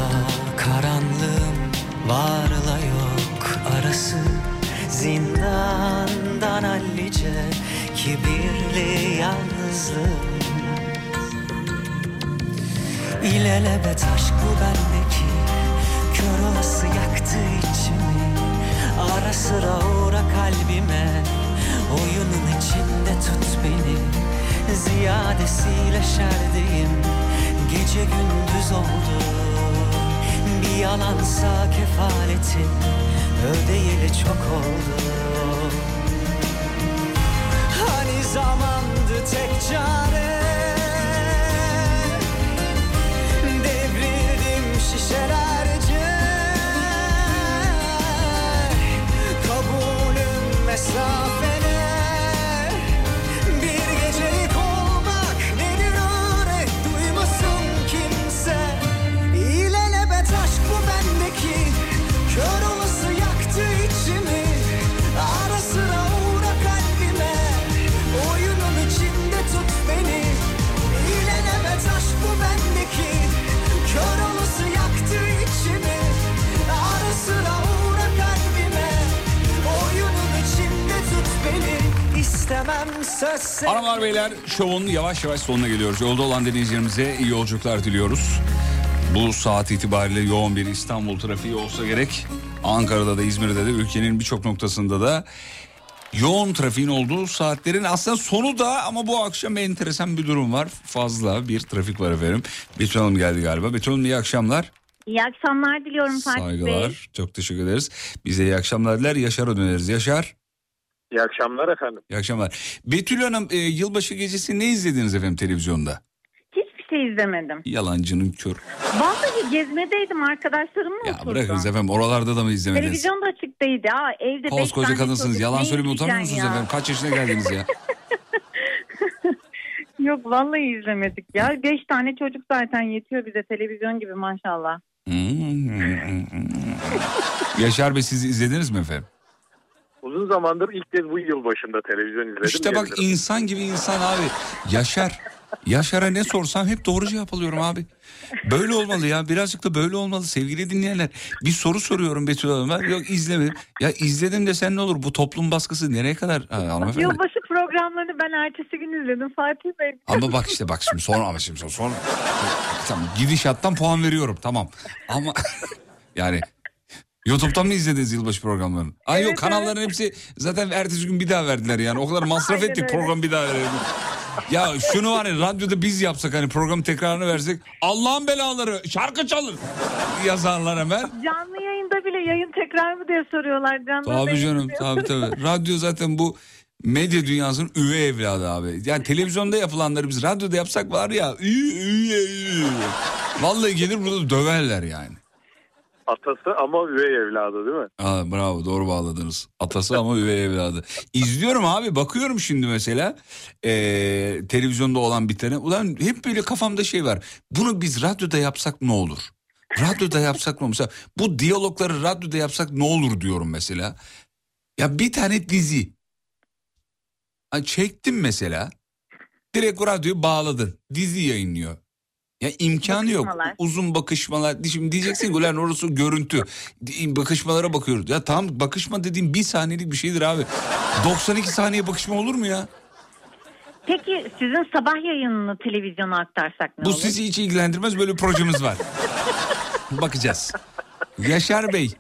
S19: karanlığım varla yok arası. Zindandan hallice kibirli yalnızlığım. İlelebet aşk bu bendeki sıra uğra kalbime. Oyunun içinde tut beni. Ziyadesiyle şerdeyim. Gece gündüz oldu. Bir yalansa kefaletin Ödeyeli çok oldu. Hani zamandı tek çare Kabulüm
S1: Hanımlar beyler şovun yavaş yavaş sonuna geliyoruz. Yolda olan dinleyicilerimize iyi yolculuklar diliyoruz. Bu saat itibariyle yoğun bir İstanbul trafiği olsa gerek. Ankara'da da İzmir'de de ülkenin birçok noktasında da yoğun trafiğin olduğu saatlerin aslında sonu da ama bu akşam enteresan bir durum var. Fazla bir trafik var efendim. Betül Hanım geldi galiba. Betül Hanım iyi akşamlar.
S22: İyi akşamlar diliyorum Fatih Bey.
S1: Saygılar. Çok teşekkür ederiz. Bize iyi akşamlar diler. Yaşar'a döneriz. Yaşar.
S23: İyi akşamlar efendim.
S1: İyi akşamlar. Betül Hanım e, yılbaşı gecesi ne izlediniz efendim televizyonda?
S22: Hiçbir şey izlemedim.
S1: Yalancının kör.
S22: Vallahi gezmedeydim arkadaşlarımla
S1: Ya
S22: oturdum.
S1: bırakınız efendim oralarda da mı izlemediniz?
S22: Televizyon da açık değildi. Aa, evde beş
S1: Koskoca
S22: tane
S1: kadınsınız.
S22: çocuk,
S1: Yalan
S22: ne
S1: söylemeye utanmıyor musunuz
S22: ya?
S1: efendim? Kaç yaşına geldiniz ya? (laughs)
S22: Yok vallahi izlemedik ya. Beş tane çocuk zaten yetiyor bize televizyon gibi maşallah. (laughs)
S1: Yaşar Bey siz izlediniz mi efendim?
S23: Uzun zamandır ilk kez bu yıl başında televizyon izledim.
S1: İşte bak
S23: diyebilirim.
S1: insan gibi insan abi. Yaşar. Yaşar'a ne sorsam hep doğru cevap alıyorum abi. Böyle olmalı ya. Birazcık da böyle olmalı sevgili dinleyenler. Bir soru soruyorum Betül Hanım'a. Yok izlemedim. Ya izledim desen ne olur? Bu toplum baskısı nereye kadar? Ha, hanımefendi.
S22: Yılbaşı programlarını ben ertesi gün izledim Fatih Bey.
S1: Ama bak işte bak şimdi sonra ama şimdi sonra. Tamam gidişattan puan veriyorum tamam. Ama (laughs) yani YouTube'dan mı izlediniz yılbaşı programlarını? Ay yok kanalların hepsi zaten ertesi gün bir daha verdiler yani. O kadar (laughs) masraf
S22: Aynen
S1: ettik
S22: öyle.
S1: program bir daha verelim. Ya şunu var ya radyoda biz yapsak hani program tekrarını versek Allah'ın belaları şarkı çalır yazarlar hemen.
S22: Canlı yayında bile yayın tekrar mı diye soruyorlar. Canlı
S1: Tabii canım tabii tabii. (laughs) Radyo zaten bu medya dünyasının üvey evladı abi. Yani televizyonda yapılanları biz radyoda yapsak var ya. iyi, iyi, iyi. Vallahi gelir burada döverler yani.
S23: Atası ama üvey evladı değil mi?
S1: Aa, bravo doğru bağladınız. Atası ama üvey evladı. İzliyorum abi bakıyorum şimdi mesela ee, televizyonda olan bitene. Ulan hep böyle kafamda şey var. Bunu biz radyoda yapsak ne olur? Radyoda yapsak ne olur? Mesela bu diyalogları radyoda yapsak ne olur diyorum mesela. Ya bir tane dizi. Ha, çektim mesela. Direkt radyoyu bağladın. Dizi yayınlıyor. Ya imkanı yok. Uzun bakışmalar. Şimdi diyeceksin ki ulan orası görüntü. Bakışmalara bakıyoruz. Ya tamam bakışma dediğim bir saniyelik bir şeydir abi. 92 saniye bakışma olur mu ya?
S22: Peki sizin sabah yayınını televizyona aktarsak ne
S1: Bu
S22: olur?
S1: sizi hiç ilgilendirmez böyle bir projemiz var. (laughs) Bakacağız. Yaşar Bey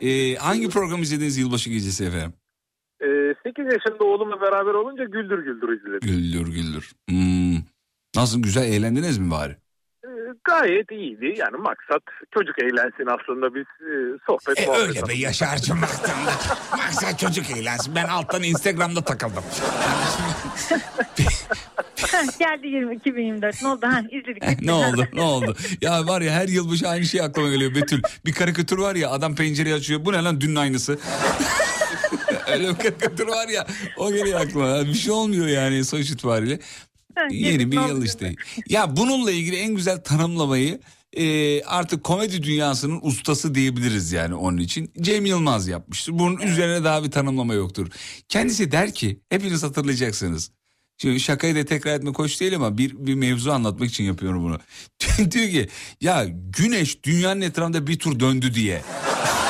S1: e, hangi program izlediniz yılbaşı gecesi efendim?
S23: Ee, 8 yaşında oğlumla beraber olunca güldür güldür izledim.
S1: Güldür güldür. Hmm. Nasıl güzel eğlendiniz mi bari?
S23: Gayet iyiydi. Yani maksat çocuk eğlensin aslında biz e, sohbet
S1: E,
S23: muhabbet
S1: öyle be Yaşar'cığım baktığında. (laughs) Maksat çocuk eğlensin. Ben alttan Instagram'da takıldım. (laughs)
S22: Geldi 20, 2024 ne oldu? Ha, izledik.
S1: Eh, ne oldu ne oldu? Ya var ya her yılbaşı aynı şey aklıma geliyor Betül. Bir karikatür var ya adam pencereyi açıyor. Bu ne lan dünün aynısı. (laughs) Öyle bir karikatür var ya o geliyor aklıma. Bir şey olmuyor yani sonuç itibariyle. Yeni bir yıl işte. Ya bununla ilgili en güzel tanımlamayı e, artık komedi dünyasının ustası diyebiliriz yani onun için. Cem Yılmaz yapmıştır. Bunun üzerine daha bir tanımlama yoktur. Kendisi der ki hepiniz hatırlayacaksınız. Şimdi şakayı da tekrar etmek hoş değil ama bir, bir mevzu anlatmak için yapıyorum bunu. (laughs) Diyor ki ya güneş dünyanın etrafında bir tur döndü diye.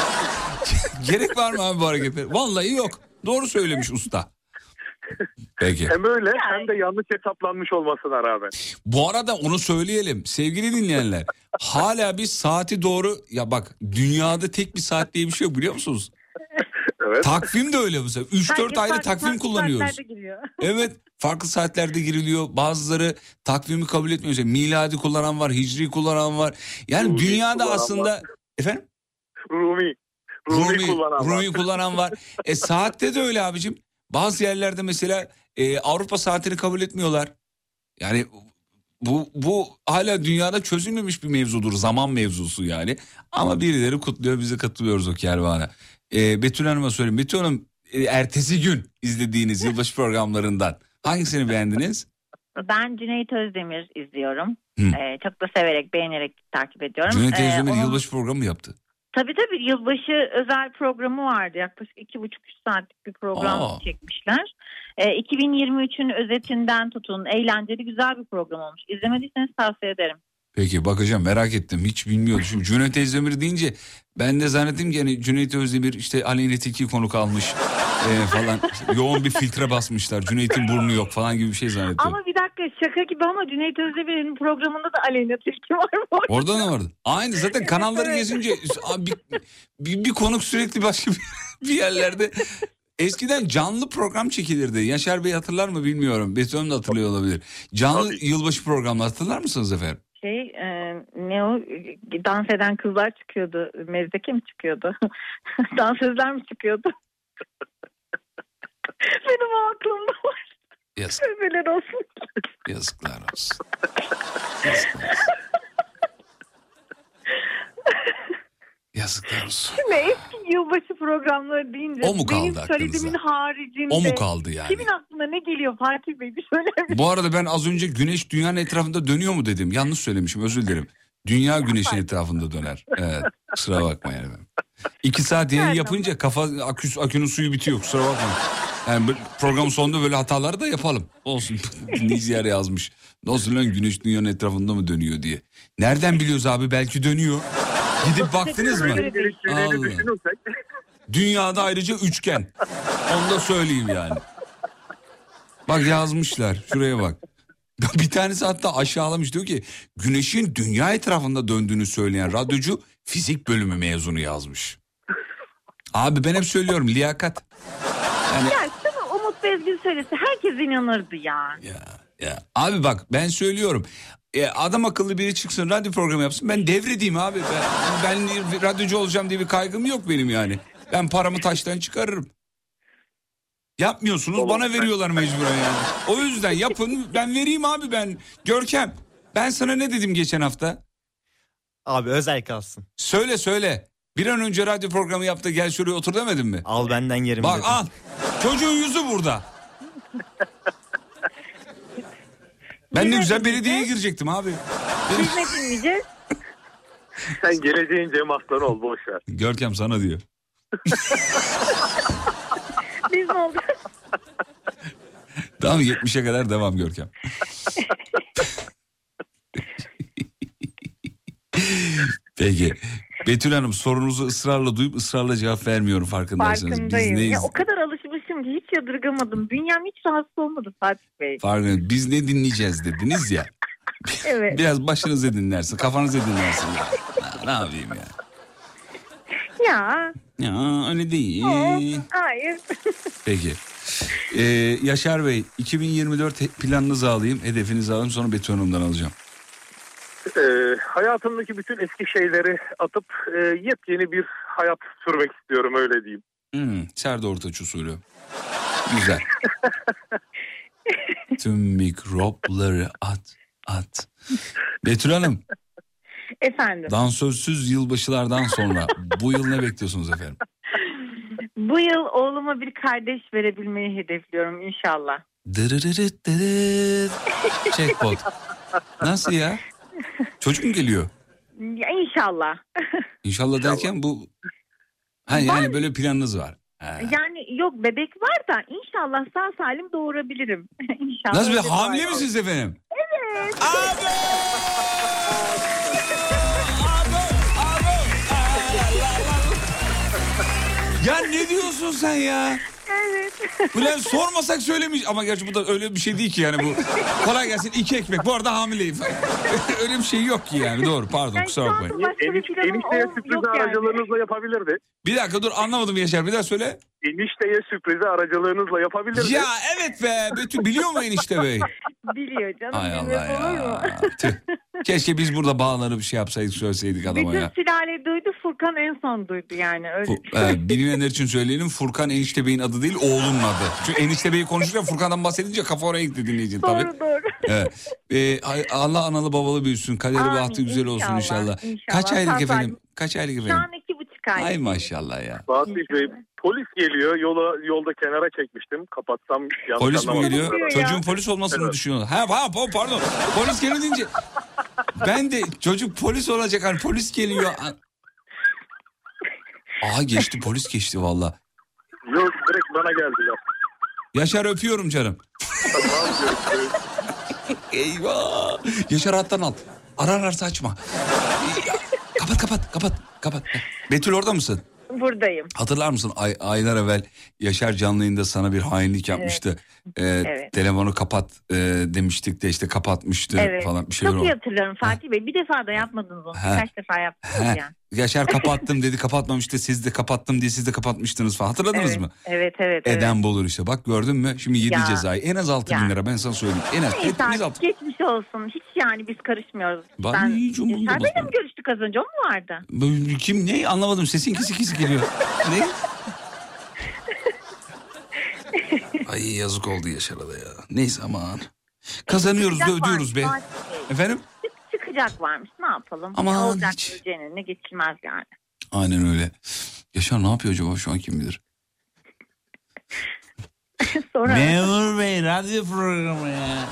S1: (laughs) Gerek var mı abi bu harekete? Vallahi yok. Doğru söylemiş usta. Peki.
S23: Hem öyle hem de yanlış hesaplanmış olmasına rağmen.
S1: Bu arada onu söyleyelim sevgili dinleyenler. Hala biz saati doğru ya bak dünyada tek bir saat diye bir şey yok biliyor musunuz? (laughs)
S23: Evet.
S1: Takvim de öyle mesela. 3-4
S22: Herkes
S1: ayrı
S22: farklı-
S1: takvim
S22: farklı
S1: kullanıyoruz. (laughs) Evet farklı saatlerde giriliyor. Bazıları takvimi kabul etmiyor. Mesela miladi kullanan var, hicri kullanan var. Yani
S23: Rumi
S1: dünyada aslında
S23: var.
S1: efendim
S23: Rumi. Rumi,
S1: Rumi,
S23: kullanan var.
S1: Rumi kullanan var. E saatte de öyle abicim. Bazı yerlerde mesela e, Avrupa saatini kabul etmiyorlar. Yani bu bu hala dünyada çözülmemiş bir mevzudur. Zaman mevzusu yani. Ama birileri kutluyor biz de katılıyoruz o kervana. E, Betül Hanım'a söyleyeyim. Betül Hanım e, ertesi gün izlediğiniz yılbaşı programlarından hangisini beğendiniz?
S22: Ben Cüneyt Özdemir izliyorum.
S1: Hı.
S22: Ee, çok da severek, beğenerek takip ediyorum.
S1: Cüneyt
S22: Ee,
S1: Özdemir
S22: onun-
S1: yılbaşı programı mı yaptı?
S22: Tabii tabii yılbaşı özel programı vardı. Yaklaşık iki buçuk üç saatlik bir program
S1: Aa.
S22: çekmişler. Ee, 2023'ün özetinden tutun eğlenceli güzel bir program olmuş. İzlemediyseniz tavsiye ederim.
S1: Peki bakacağım merak ettim hiç bilmiyordum. Şimdi Cüneyt Özdemir deyince ben de zannettim ki hani Cüneyt Özdemir işte Aleyna Tilki konuk almış e, falan. Yoğun bir filtre basmışlar. Cüneyt'in burnu yok falan gibi bir şey zannettim.
S22: Ama bir dakika şaka gibi ama Cüneyt Özdemir'in programında da Aleyna Tilki var mı?
S1: Orada ne vardı? Aynı zaten kanalları gezince bir, bir, bir konuk sürekli başka bir, bir yerlerde. Eskiden canlı program çekilirdi. Yaşar Bey hatırlar mı bilmiyorum. Betül Hanım da hatırlıyor olabilir. Canlı yılbaşı programı hatırlar mısınız efendim?
S22: Şey e, ne o dans eden kızlar çıkıyordu. Mezdeke mi çıkıyordu? (laughs) Dansözler mi çıkıyordu? (laughs) Benim o aklımda var.
S1: Yazık.
S22: Tövbeler olsun.
S1: Yazıklar olsun. Yazıklar olsun. (laughs)
S22: Şimdi eski yılbaşı programları deyince
S1: O mu kaldı
S22: benim söylediğimin haricinde
S1: O mu kaldı yani?
S22: Kimin aklına ne geliyor Fatih Bey bir söyler misin?
S1: Bu arada ben az önce güneş dünyanın etrafında dönüyor mu dedim. Yanlış söylemişim özür dilerim. Dünya güneşin etrafında döner. Evet kusura bakmayın efendim. İki saat yayın yapınca kafa akü, akünün suyu bitiyor kusura bakmayın. Yani bu programın sonunda böyle hataları da yapalım. Olsun (laughs) dinleyiciler yazmış. Nasıl lan güneş dünyanın etrafında mı dönüyor diye. Nereden biliyoruz abi belki dönüyor. Gidip baktınız mı? Allah. Dünyada ayrıca üçgen. Onu da söyleyeyim yani. Bak yazmışlar şuraya bak. Bir tanesi hatta aşağılamış diyor ki güneşin dünya etrafında döndüğünü söyleyen radyocu fizik bölümü mezunu yazmış. Abi ben hep söylüyorum liyakat. Yani
S22: Ya şunu Umut Bezgin söylese herkes inanırdı ya.
S1: ya, abi bak ben söylüyorum. E, adam akıllı biri çıksın radyo programı yapsın ben devredeyim abi. Ben, ben radyocu olacağım diye bir kaygım yok benim yani. Ben paramı taştan çıkarırım. Yapmıyorsunuz bana veriyorlar mecburen yani. O yüzden yapın ben vereyim abi ben. Görkem ben sana ne dedim geçen hafta?
S2: Abi özel kalsın.
S1: Söyle söyle. Bir an önce radyo programı yap da gel şuraya otur demedin mi?
S2: Al benden yerim
S1: Bak
S2: dedim.
S1: al. Çocuğun yüzü burada. Ben ne güzel belediyeye girecektim abi.
S22: Biz ne dinleyeceğiz?
S23: Sen geleceğin Cem Aslan ol boş ver.
S1: Görkem sana diyor.
S22: Biz ne oldu?
S1: Tamam 70'e kadar devam Görkem. Peki. Betül Hanım sorunuzu ısrarla duyup ısrarla cevap vermiyorum farkındaysanız. Biz
S22: Farkındayım.
S1: neyiz?
S22: Ya, o kadar alışmışım ki hiç yadırgamadım. Bünyem hiç rahatsız olmadı Fatih Bey.
S1: Farkındayım. Biz ne dinleyeceğiz dediniz ya. (laughs)
S22: Evet.
S1: Biraz başınızı dinlersin, kafanızı dinlersin ya. Ne, ne yapayım ya?
S22: Ya.
S1: Ya öyle değil.
S22: o, hayır. (laughs)
S1: Peki. Ee, Yaşar Bey 2024 he- planınızı alayım, hedefinizi alayım sonra Betül Hanım'dan alacağım.
S23: Ee, hayatımdaki bütün eski şeyleri atıp e, yepyeni bir hayat sürmek istiyorum öyle diyeyim.
S1: Hmm, Serdar Ortaç usulü. Güzel. (laughs) Tüm mikropları at, at. Betül Hanım,
S22: Efendim.
S1: dansözsüz yılbaşılardan sonra bu yıl ne bekliyorsunuz efendim?
S22: Bu yıl oğluma bir kardeş verebilmeyi hedefliyorum inşallah.
S1: Dırırırıt dırıt. Jackpot. Nasıl ya? Çocuk mu geliyor?
S22: Ya, inşallah.
S1: İnşallah derken bu... Ha yani böyle planınız var. Ha.
S22: Yani yok bebek var da inşallah sağ salim doğurabilirim. (laughs) inşallah.
S1: Nasıl bir hamile misiniz efendim?
S22: Evet.
S1: Ya ne diyorsun sen ya?
S22: Evet. (laughs)
S1: Ulan sormasak söylemiş ama gerçi bu da öyle bir şey değil ki yani bu. Kolay gelsin iki ekmek bu arada hamileyim. (laughs) öyle bir şey yok ki yani doğru pardon kusura bakmayın.
S23: Eniş, enişteye sürprizi aracılığınızla yapabilirdi.
S1: Bir dakika dur anlamadım Yaşar bir daha söyle.
S23: Enişteye sürprizi aracılığınızla yapabilirdi.
S1: Ya evet be Betül biliyor mu enişte bey?
S22: Biliyor canım.
S1: Hay Allah ya. Keşke biz burada bağlanıp bir şey yapsaydık söyleseydik adama
S22: Bütün
S1: ya.
S22: sülale duydu Furkan en son duydu yani öyle.
S1: Fu- e, bilmeyenler için söyleyelim Furkan Enişte Bey'in adı değil oğlunun adı. Çünkü Enişte Bey'i konuşurken Furkan'dan bahsedince kafa oraya gitti dinleyicinin tabii.
S22: Doğru doğru.
S1: Evet. E, Allah analı babalı büyüsün. Kaderi
S22: Amin,
S1: bahtı güzel olsun
S22: inşallah,
S1: inşallah. Kaç aylık
S22: Sağ
S1: efendim? Kaç aylık
S22: Şu
S1: efendim?
S22: an iki buçuk ay.
S1: Ay maşallah ya.
S23: Fatih Bey polis geliyor yola yolda kenara çekmiştim kapatsam yanlış
S1: Polis mi
S23: anlamadım.
S1: geliyor? Çocuğun polis olmasını mı düşünüyorlar? Ha, ha pa- pardon. Polis geliyor deyince ben de çocuk polis olacak hani polis geliyor. Aa geçti polis geçti valla.
S23: Yok direkt bana geldiler.
S1: Yaşar öpüyorum canım. Eyvah. Yaşar hattan al. Ararlarsa açma. kapat kapat kapat kapat. Betül orada mısın?
S22: Buradayım.
S1: Hatırlar mısın ay, aylar evvel Yaşar canlı yayında sana bir hainlik yapmıştı. Ee,
S22: Evet.
S1: Telefonu kapat e, demiştik de işte kapatmıştı
S22: Evet.
S1: falan bir şeyler
S22: Çok iyi hatırlıyorum Fatih Bey. Bir defa da yapmadınız onu. Birkaç defa yaptınız yani.
S1: Yaşar kapattım dedi kapatmamıştı siz de kapattım diye siz de kapatmıştınız falan hatırladınız
S22: Evet,
S1: mı?
S22: Evet evet. evet.
S1: Eden bulur işte bak gördün mü şimdi yedi
S22: Ya.
S1: cezayı en az altı
S22: Ya.
S1: bin lira ben sana söyleyeyim en az
S22: Neyse
S1: hepiniz
S22: artık
S1: altı.
S22: geçmiş olsun. Hiç yani biz karışmıyoruz.
S1: Ben
S22: ben
S1: hiç umurumda
S22: Yaşar Bey'le mi görüştük az önce? O mu vardı?
S1: Kim ne anlamadım sesin kesik kesik geliyor. ne? Ay yazık oldu Yaşar'a da ya. Neyse aman. Kazanıyoruz da ödüyoruz be. Efendim?
S22: Çıkacak varmış ne yapalım?
S1: Aman
S22: Ne olacak
S1: hiç.
S22: öleceğine ne geçilmez yani.
S1: Aynen öyle. Yaşar ne yapıyor acaba şu an kim bilir? (laughs)
S22: Sonra
S1: Memur Bey radyo programı ya.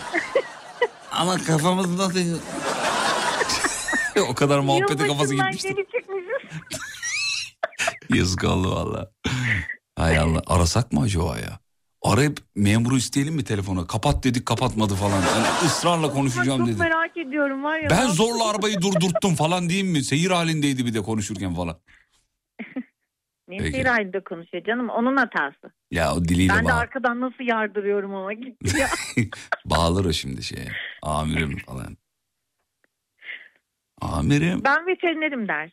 S1: Ama kafamız nasıl... (laughs) o kadar muhabbete kafası gitmişti. (laughs) Yazık oldu valla. Hay Allah arasak mı acaba ya? Arayıp memuru isteyelim mi telefona? Kapat dedik kapatmadı falan. Yani ısrarla konuşacağım
S22: Çok
S1: dedi.
S22: merak ediyorum var ya.
S1: Ben zorla arabayı durdurttum falan diyeyim mi? Seyir halindeydi bir de konuşurken falan. (laughs)
S22: Ne
S1: Peki.
S22: seyir halinde konuşuyor canım onun hatası.
S1: Ya o diliyle
S22: ben de
S1: bağ-
S22: arkadan nasıl yardırıyorum ama gitti ya. (laughs)
S1: bağlar o şimdi şeye. Amirim falan. Amirim.
S22: ben veterinerim der.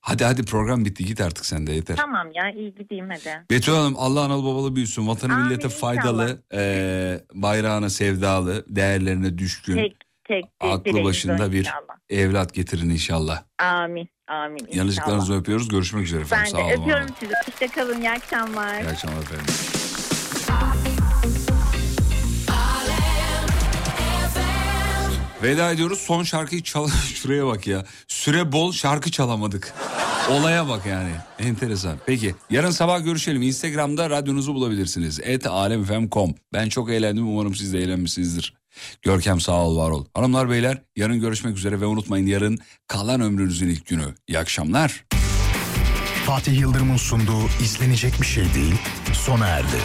S1: Hadi hadi program bitti git artık sen de yeter.
S22: Tamam ya iyi gideyim hadi.
S1: Betül Hanım Allah analı babalı büyüsün. Vatanı
S22: Amin,
S1: millete faydalı, eee, bayrağına sevdalı, değerlerine düşkün,
S22: Tek tek
S1: aklı başında bir
S22: inşallah.
S1: evlat getirin inşallah.
S22: Amin amin inşallah.
S1: Yanıcıklarınızı öpüyoruz. Görüşmek üzere efendim.
S22: Ben
S1: Sağ
S22: de
S1: olun.
S22: öpüyorum sizi. Hoşçakalın iyi akşamlar.
S1: İyi akşamlar efendim. Veda ediyoruz. Son şarkıyı çal... (laughs) Şuraya bak ya. Süre bol şarkı çalamadık. Olaya bak yani. Enteresan. Peki yarın sabah görüşelim. Instagram'da radyonuzu bulabilirsiniz. Et alemfm.com. Ben çok eğlendim. Umarım siz de eğlenmişsinizdir. Görkem sağ ol var ol. Hanımlar beyler yarın görüşmek üzere ve unutmayın yarın kalan ömrünüzün ilk günü. İyi akşamlar.
S8: Fatih Yıldırım'ın sunduğu izlenecek bir şey değil sona erdi.